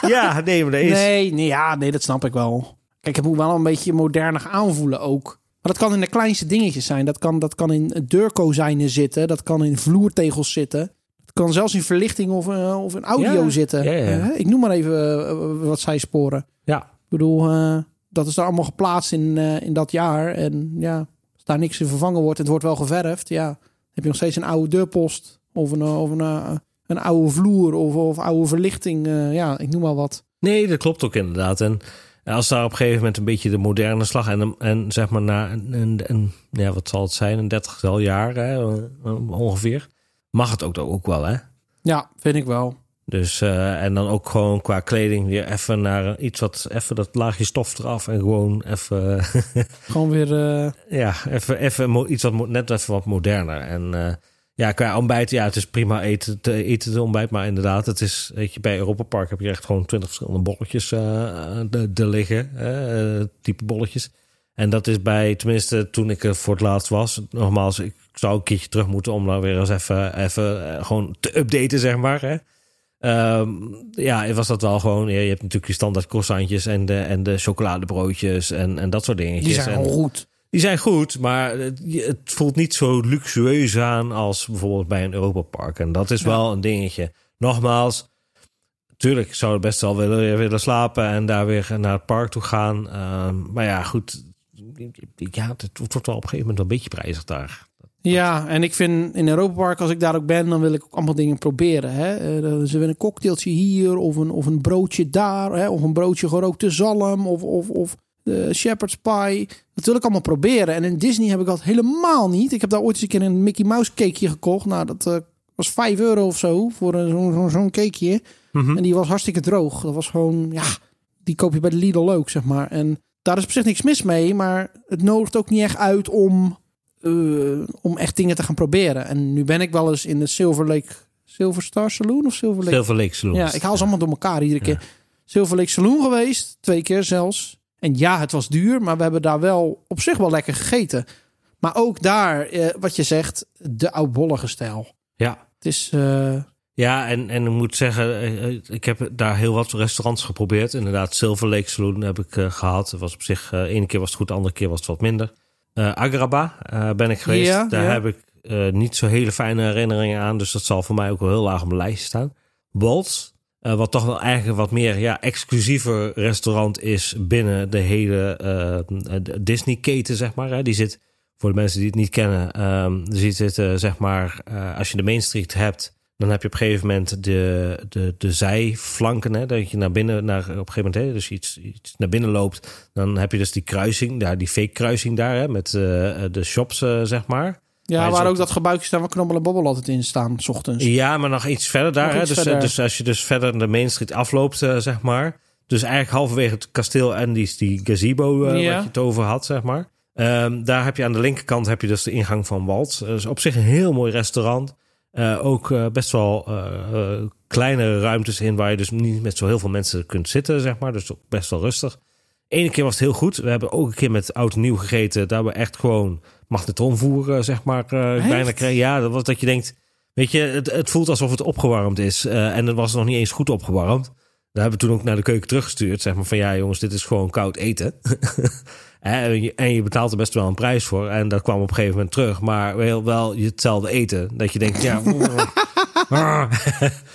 ja. ja, nee, maar dat is... Nee, nee, ja, nee, dat snap ik wel. Kijk, het moet wel een beetje modernig aanvoelen ook. Maar dat kan in de kleinste dingetjes zijn. Dat kan, dat kan in deurkozijnen zitten. Dat kan in vloertegels zitten. Het kan zelfs in verlichting of, eh, of in audio Ja, zitten. ja. Eh, ik noem maar even eh, wat zijsporen. Ja, Ik bedoel, dat is daar allemaal geplaatst in, eh, in dat jaar. En ja, als daar niks in vervangen wordt het wordt wel geverfd, ja, dan heb je nog steeds een oude deurpost of een, eh, of een, eh, een oude vloer of, of oude verlichting. ja, ik noem maar wat. nee, dat klopt ook inderdaad. En als daar op een gegeven moment een beetje de moderne slag en, en zeg maar na een, een, een- ja, wat zal het zijn, een dertigtal jaar hè, ongeveer, mag het ook, ook wel, hè? Ja, vind ik wel. Dus, eh, en dan ook gewoon qua kleding weer even naar iets wat, even dat laagje stof eraf en gewoon even, Gewoon weer. eh, ja, even, even iets wat net even wat moderner. En eh, ja, qua ontbijt, ja, het is prima eten, te eten te ontbijt, maar inderdaad, het is, weet je, bij Europa Park heb je echt gewoon twintig verschillende bolletjes de, de liggen, type bolletjes. En dat is bij, tenminste toen ik er voor het laatst was, nogmaals, ik zou een keertje terug moeten om dan weer eens even, even gewoon te updaten, zeg maar. Hè. Ehm, ja, was dat wel gewoon. Ja, je hebt natuurlijk je standaard croissantjes en de, en de chocoladebroodjes en, en dat soort dingetjes. die zijn en, goed. die zijn goed, maar het, het voelt niet zo luxueus aan als bijvoorbeeld bij een Europa Park. En dat is Ja. wel een dingetje. Nogmaals, tuurlijk, ik zou het best wel willen, willen slapen en daar weer naar het park toe gaan. Ehm, maar ja, goed. Ja, het wordt wel op een gegeven moment wel een beetje prijzig daar. Ja, en ik vind in Europa Park, als ik daar ook ben, dan wil ik ook allemaal dingen proberen. Hè? Eh, Ze willen een cocktailtje hier, of een, of een broodje daar, hè? of een broodje gerookte zalm, of, of, of de shepherd's pie. Dat wil ik allemaal proberen. En in Disney heb ik dat helemaal niet. Ik heb daar ooit eens een keer een Mickey Mouse cakeje gekocht. Nou, dat eh, was 5 euro of zo voor een- zo'n zo'n zo'n cakeje. Mhm. En die was hartstikke droog. Dat was gewoon, ja, die koop je bij de Lidl ook, zeg maar. En daar is op zich niks mis mee, maar het nodigt ook niet echt uit om, eh, om echt dingen te gaan proberen. En nu ben ik wel eens in de Silver Lake, Silver Star Saloon of Silver Lake? Silver Lake Saloon. Ja, ik haal ze allemaal door elkaar iedere keer. Silver Lake Saloon geweest, twee keer zelfs. En ja, het was duur, maar we hebben daar wel op zich wel lekker gegeten. Maar ook daar, eh, wat je zegt, de oudbollige stijl. Ja. Het is, eh, Ja, en, en ik moet zeggen, ik heb daar heel wat restaurants geprobeerd. Inderdaad, Silver Lake Saloon heb ik eh, gehad. Het was op zich, ene keer was het goed, de andere keer was het wat minder. Eh Agraba eh, ben ik geweest. Ja, daar ja. heb ik eh, niet zo hele fijne herinneringen aan. Dus dat zal voor mij ook wel heel laag op mijn lijstje staan. Walt, eh, wat toch wel eigenlijk wat meer ja, exclusiever restaurant is binnen de hele Disney-keten, zeg maar. Hè. Die zit, voor de mensen die het niet kennen, ehm die zit zeg maar, als je de Main Street hebt, dan heb je op een gegeven moment de, de, de zijflanken. Hè, dat je naar binnen, naar, op een gegeven moment, hè, dus iets, iets naar binnen loopt. Dan heb je dus die kruising, daar, die fake kruising daar, hè, met eh, de shops, eh, zeg maar. ja, waar ook dat gebouwtje staan waar Knobbel en Bobbel altijd in staan, s ochtends. Ja, maar nog iets verder daar. Hè? iets Dus, verder. dus als je dus verder de Main Street afloopt, eh, zeg maar. Dus eigenlijk halverwege het kasteel en die, die gazebo eh, Ja. wat je het over had, zeg maar. Ehm, daar heb je aan de linkerkant heb je dus de ingang van Walt. Dus op zich een heel mooi restaurant. Eh, ook eh, best wel eh, eh, kleine ruimtes in waar je dus niet met zo heel veel mensen kunt zitten, zeg maar. Dus ook best wel rustig. Ene keer was het heel goed. We hebben ook een keer met oud en nieuw gegeten. Daar we echt gewoon magnetronvoer, zeg maar, bijna kregen. Ja, dat was dat je denkt... Weet je, het, het voelt alsof het opgewarmd is. En het was nog niet eens goed opgewarmd. Daar hebben we toen ook naar de keuken teruggestuurd. Zeg maar van ja, jongens, dit is gewoon koud eten. en, je, en je betaalt er best wel een prijs voor. En dat kwam op een gegeven moment terug. Maar wel, wel hetzelfde eten. Dat je denkt, ja.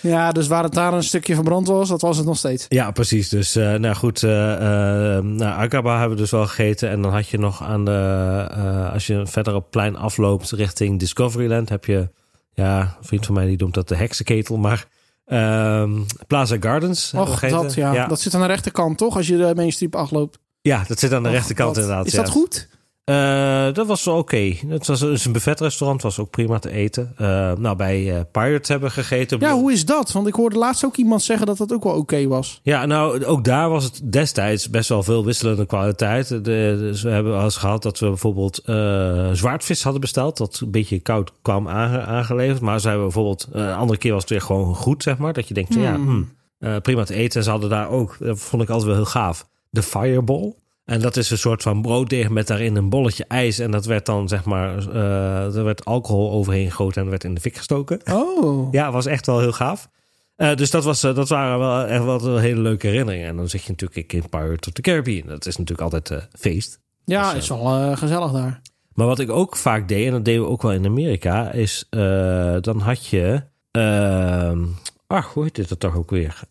Ja, dus waar het daar een stukje verbrand was, dat was het nog steeds. Ja, precies. Dus eh, nou goed, eh eh nou, Akaba hebben we dus wel gegeten. En dan had je nog aan de, als je verder op plein afloopt richting Discoveryland, heb je, ja, een vriend van mij die noemt dat de heksenketel, maar ehm, Plaza Gardens. Och, dat, ja. ja. dat zit aan de rechterkant, toch? Als je de Main Street afloopt. Ja, dat zit aan de rechterkant inderdaad. Is ja. dat goed? Eh, dat was wel oké. Het was dus een buffetrestaurant, was ook prima te eten. Eh, nou, bij eh Pirates hebben gegeten. Ja, hoe is dat? Want ik hoorde laatst ook iemand zeggen dat dat ook wel oké was. Ja, nou, ook daar was het destijds best wel veel wisselende kwaliteit. De, dus we hebben eens gehad dat we bijvoorbeeld zwaardvis hadden besteld. Dat een beetje koud kwam aange- aangeleverd. Maar ze hebben bijvoorbeeld, een andere keer was het weer gewoon goed, zeg maar. Dat je denkt, ja, Hmm. hmm, prima te eten. En ze hadden daar ook, dat vond ik altijd wel heel gaaf, de fireball. En dat is een soort van brooddeeg met daarin een bolletje ijs. En dat werd dan, zeg maar, eh, er werd alcohol overheen gegoten en werd in de fik gestoken. Oh. Ja, was echt wel heel gaaf. Eh, dus dat, was, eh, dat waren wel echt wel hele leuke herinneringen. En dan zit je natuurlijk in Pirates of the Caribbean. Dat is natuurlijk altijd feest. Ja, Dus, is wel gezellig daar. Maar wat ik ook vaak deed, en dat deden we ook wel in Amerika, is dan had je. ehm ach, hoe heet dit er toch ook weer?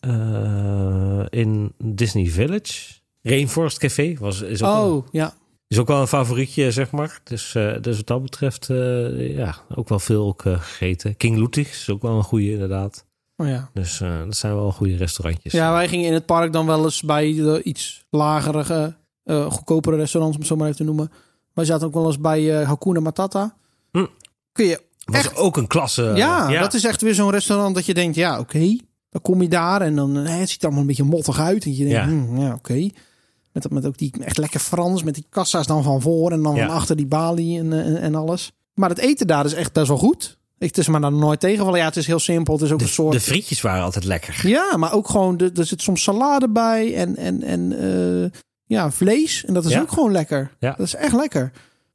In Disney Village. Rainforest Café was, is, ook wel, Oh, ja. is ook wel een favorietje, zeg maar. Dus, eh, dus wat dat betreft, eh, ja, ook wel veel ook, eh, gegeten. King Ludwig is ook wel een goede, inderdaad. Oh, ja. Dus dat zijn wel goede restaurantjes. Ja, wij gingen in het park dan wel eens bij de iets lagere, eh goedkopere restaurants, om het zo maar even te noemen. Wij zaten ook wel eens bij eh Hakuna Matata. Hm. Kun je, was echt- ook een klasse. ja, dat is echt weer zo'n restaurant dat je denkt, ja, oké. Dan kom je daar en dan, eh, het ziet allemaal een beetje mottig uit. En je denkt, Ja. hm, ja, oké. Met, met ook die echt lekker Frans, met die kassa's dan van voor en dan Ja. van achter die balie en, eh, en, en alles. Maar het eten daar is echt best wel goed. Ik, het is maar dan nooit tegenvallen. Ja, het is heel simpel. Het is ook een De, soort... de frietjes waren altijd lekker. Ja, maar ook gewoon, de, er zit soms salade bij en, en, en eh, ja, vlees. En dat is Ja. ook gewoon lekker. Ja. Dat is echt lekker.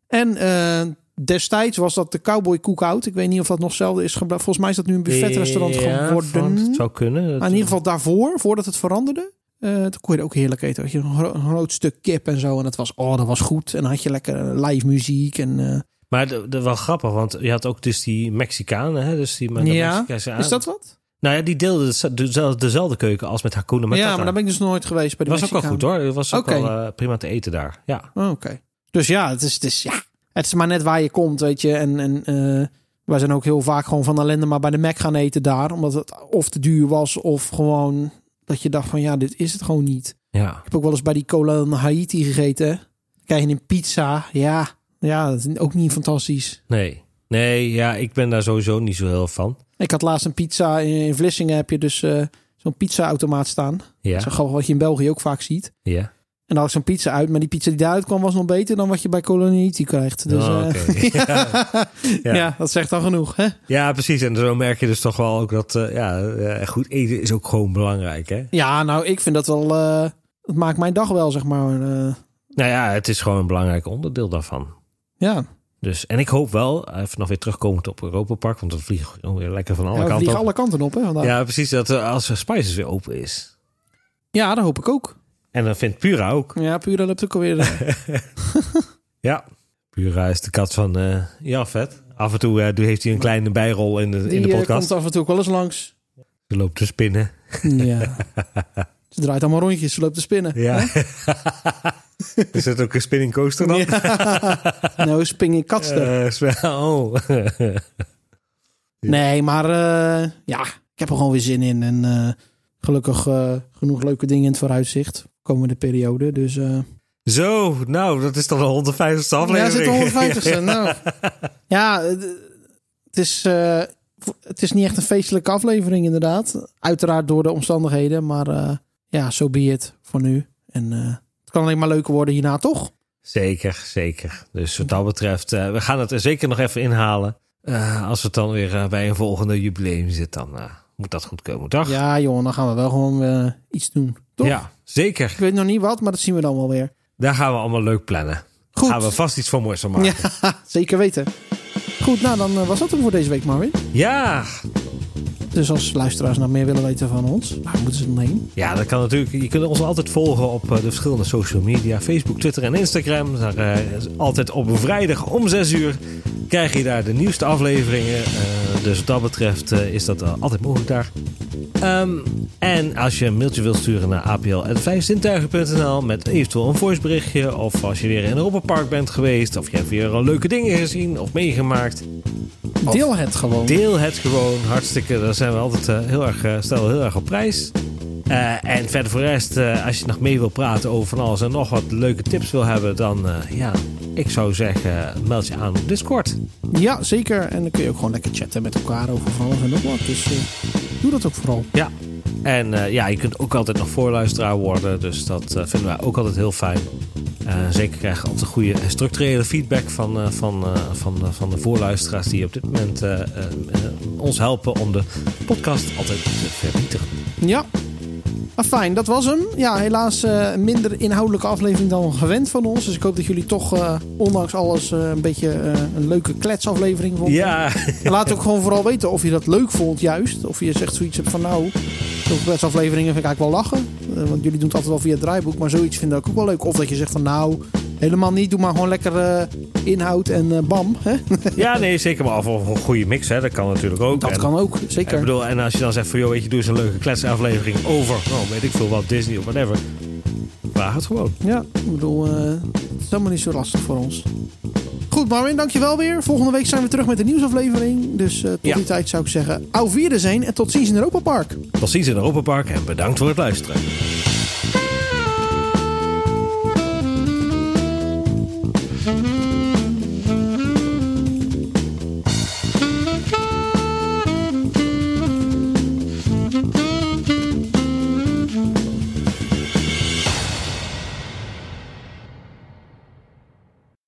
En eh, destijds was dat de Cowboy Cookout. Ik weet niet of dat nog hetzelfde is gebleven. Volgens mij is dat nu een buffetrestaurant Ja, geworden. Het zou kunnen. Maar in ieder geval daarvoor, voordat het veranderde. Eh toen kon je er ook heerlijk eten. Had je een, gro- een groot stuk kip en zo. En dat was, oh, dat was goed. En dan had je lekker live muziek. En, eh, Maar de, de, wel grappig, want je had ook dus die Mexicanen, hè? Dus die de ja, is dat wat? Nou ja, die deelden de- dezelfde, dezelfde keuken als met Hakuna Matata. Ja, maar daar ben ik dus nooit geweest bij de Dat was ook wel goed hoor. Het was ook Oké. wel eh, prima te eten daar. Ja. Oh, Oké. Dus ja, het is, het is ja, het is maar net waar je komt, weet je. En, en wij zijn ook heel vaak gewoon van ellende maar bij de Mac gaan eten daar, omdat het of te duur was of gewoon dat je dacht van ja, dit is het gewoon niet. Ja. Ik heb ook wel eens bij die cola Haiti gegeten. Dan krijg je een pizza. Ja, ja, dat is ook niet fantastisch. Nee. Nee, ja, ik ben daar sowieso niet zo heel van. Ik had laatst een pizza in, in Vlissingen. Heb je dus eh, zo'n pizza-automaat staan. Ja. Zo grappig wat je in België ook vaak ziet. Ja. En dan had ik zo'n pizza uit. Maar die pizza die daaruit kwam was nog beter dan wat je bij Coloniti krijgt. Dus, Oh, eh, ja. Ja. dat zegt dan genoeg. Hè? Ja, precies. En zo merk je dus toch wel ook dat eh, ja, eh, goed eten is ook gewoon belangrijk. Hè? Ja, nou, ik vind dat wel... eh het maakt mijn dag wel, zeg maar. Nou ja, het is gewoon een belangrijk onderdeel daarvan. ja, Dus, en ik hoop wel, even nog weer terugkomend op Europa Park, want dan vliegen weer lekker van alle ja kanten vliegen op. alle kanten op. Hè, vandaag. ja. Ja, precies. Dat als Spices weer open is. dat hoop ik ook. En dan vindt Pura ook. Ja, Pura loopt ook alweer... eh, Ja. Pura is de kat van eh Jafet. Af en toe doe- heeft hij een kleine bijrol in de, in die de podcast. komt af en toe ook wel eens langs. Ze loopt te spinnen. Ja. Ze draait allemaal rondjes, ze loopt te spinnen. Ja. er zit ook een spinning coaster dan. nou, spring in katster. Oh. Nee, maar ja, ik heb er gewoon weer zin in. En gelukkig genoeg leuke dingen in het vooruitzicht. Komende periode. Dus eh Zo, nou, dat is dan de 150ste ja, aflevering. zit er 150ste. nou. Ja, eh, het is, eh, het is niet echt een feestelijke aflevering inderdaad. Uiteraard door de omstandigheden. Maar eh, ja, zo so be it voor nu. En eh, het kan alleen maar leuker worden hierna, toch? Zeker, zeker. Dus wat dat betreft, eh, we gaan het er zeker nog even inhalen. Eh, als het dan weer eh, bij een volgende jubileum zit, dan eh, moet dat goed komen, toch? Ja, joh, dan gaan we wel gewoon eh, iets doen. Toch? Ja, zeker. Ik weet nog niet wat, maar dat zien we dan wel weer. Daar gaan we allemaal leuk plannen. Goed. Gaan we vast iets van moois van maken. Ja, zeker weten. Goed, nou dan eh, was dat hem voor deze week, Marvin. Ja. Dus als luisteraars nog meer willen weten van ons, waar moeten ze dan heen? ja, dat kan natuurlijk. Je kunt ons altijd volgen op eh, de verschillende social media. Facebook, Twitter en Instagram. Daar, eh, altijd op vrijdag om 6 uur krijg je daar de nieuwste afleveringen. Eh, dus wat dat betreft is dat altijd mogelijk daar. Ehm, en als je een mailtje wilt sturen naar apl.vijfzintuigen.nl met eventueel een voiceberichtje. Of als je weer in Europa Park bent geweest. Of je hebt weer leuke dingen gezien of meegemaakt. Deel het gewoon. Deel het gewoon. Hartstikke. Daar zijn we altijd eh, heel erg, eh, stellen we heel erg op prijs. Eh, en verder voor de rest, als je nog mee wil praten over van alles en nog wat leuke tips wil hebben, dan ja, ik zou zeggen, meld je aan op Discord. Ja, zeker. En dan kun je ook gewoon lekker chatten met elkaar over van alles en nog wat. Dus doe dat ook vooral. Ja. En ja, je kunt ook altijd nog voorluisteraar worden. Dus dat vinden wij ook altijd heel fijn. Eh, zeker krijgen we altijd goede structurele feedback van, eh, van, eh, van, van de voorluisteraars die op dit moment ons helpen om de podcast altijd te verbeteren. Ja. Maar fijn, dat was hem. Ja, helaas minder inhoudelijke aflevering dan gewend van ons. Dus ik hoop dat jullie toch, ondanks alles, een beetje een leuke kletsaflevering vonden. Ja, En laat ook gewoon vooral weten of je dat leuk vond, juist. Of je zegt zoiets hebt van, nou, zo'n kletsafleveringen vind ik eigenlijk wel lachen. Eh, want jullie doen het altijd wel via het draaiboek, maar zoiets vind ik ook wel leuk. Of dat je zegt van, nou, helemaal niet. Doe maar gewoon lekker eh, inhoud en eh, bam. Hè? ja, nee, zeker maar. Of of een goede mix, hè. Dat kan natuurlijk ook. Dat En- kan ook, Ik zeker. bedoel, en als je dan zegt van, joh, weet je, doe eens een leuke kletsaflevering over, nou, weet ik veel wat, Disney of whatever. Vraag het gewoon. Ja, ik bedoel, het is helemaal niet zo lastig voor ons. Goed, Marvin, dankjewel weer. Volgende week zijn we terug met een nieuwsaflevering. Dus eh, tot Ja. die tijd zou ik zeggen, au vierde zijn en tot ziens in Europa Park. Tot ziens in Europa Park en bedankt voor het luisteren.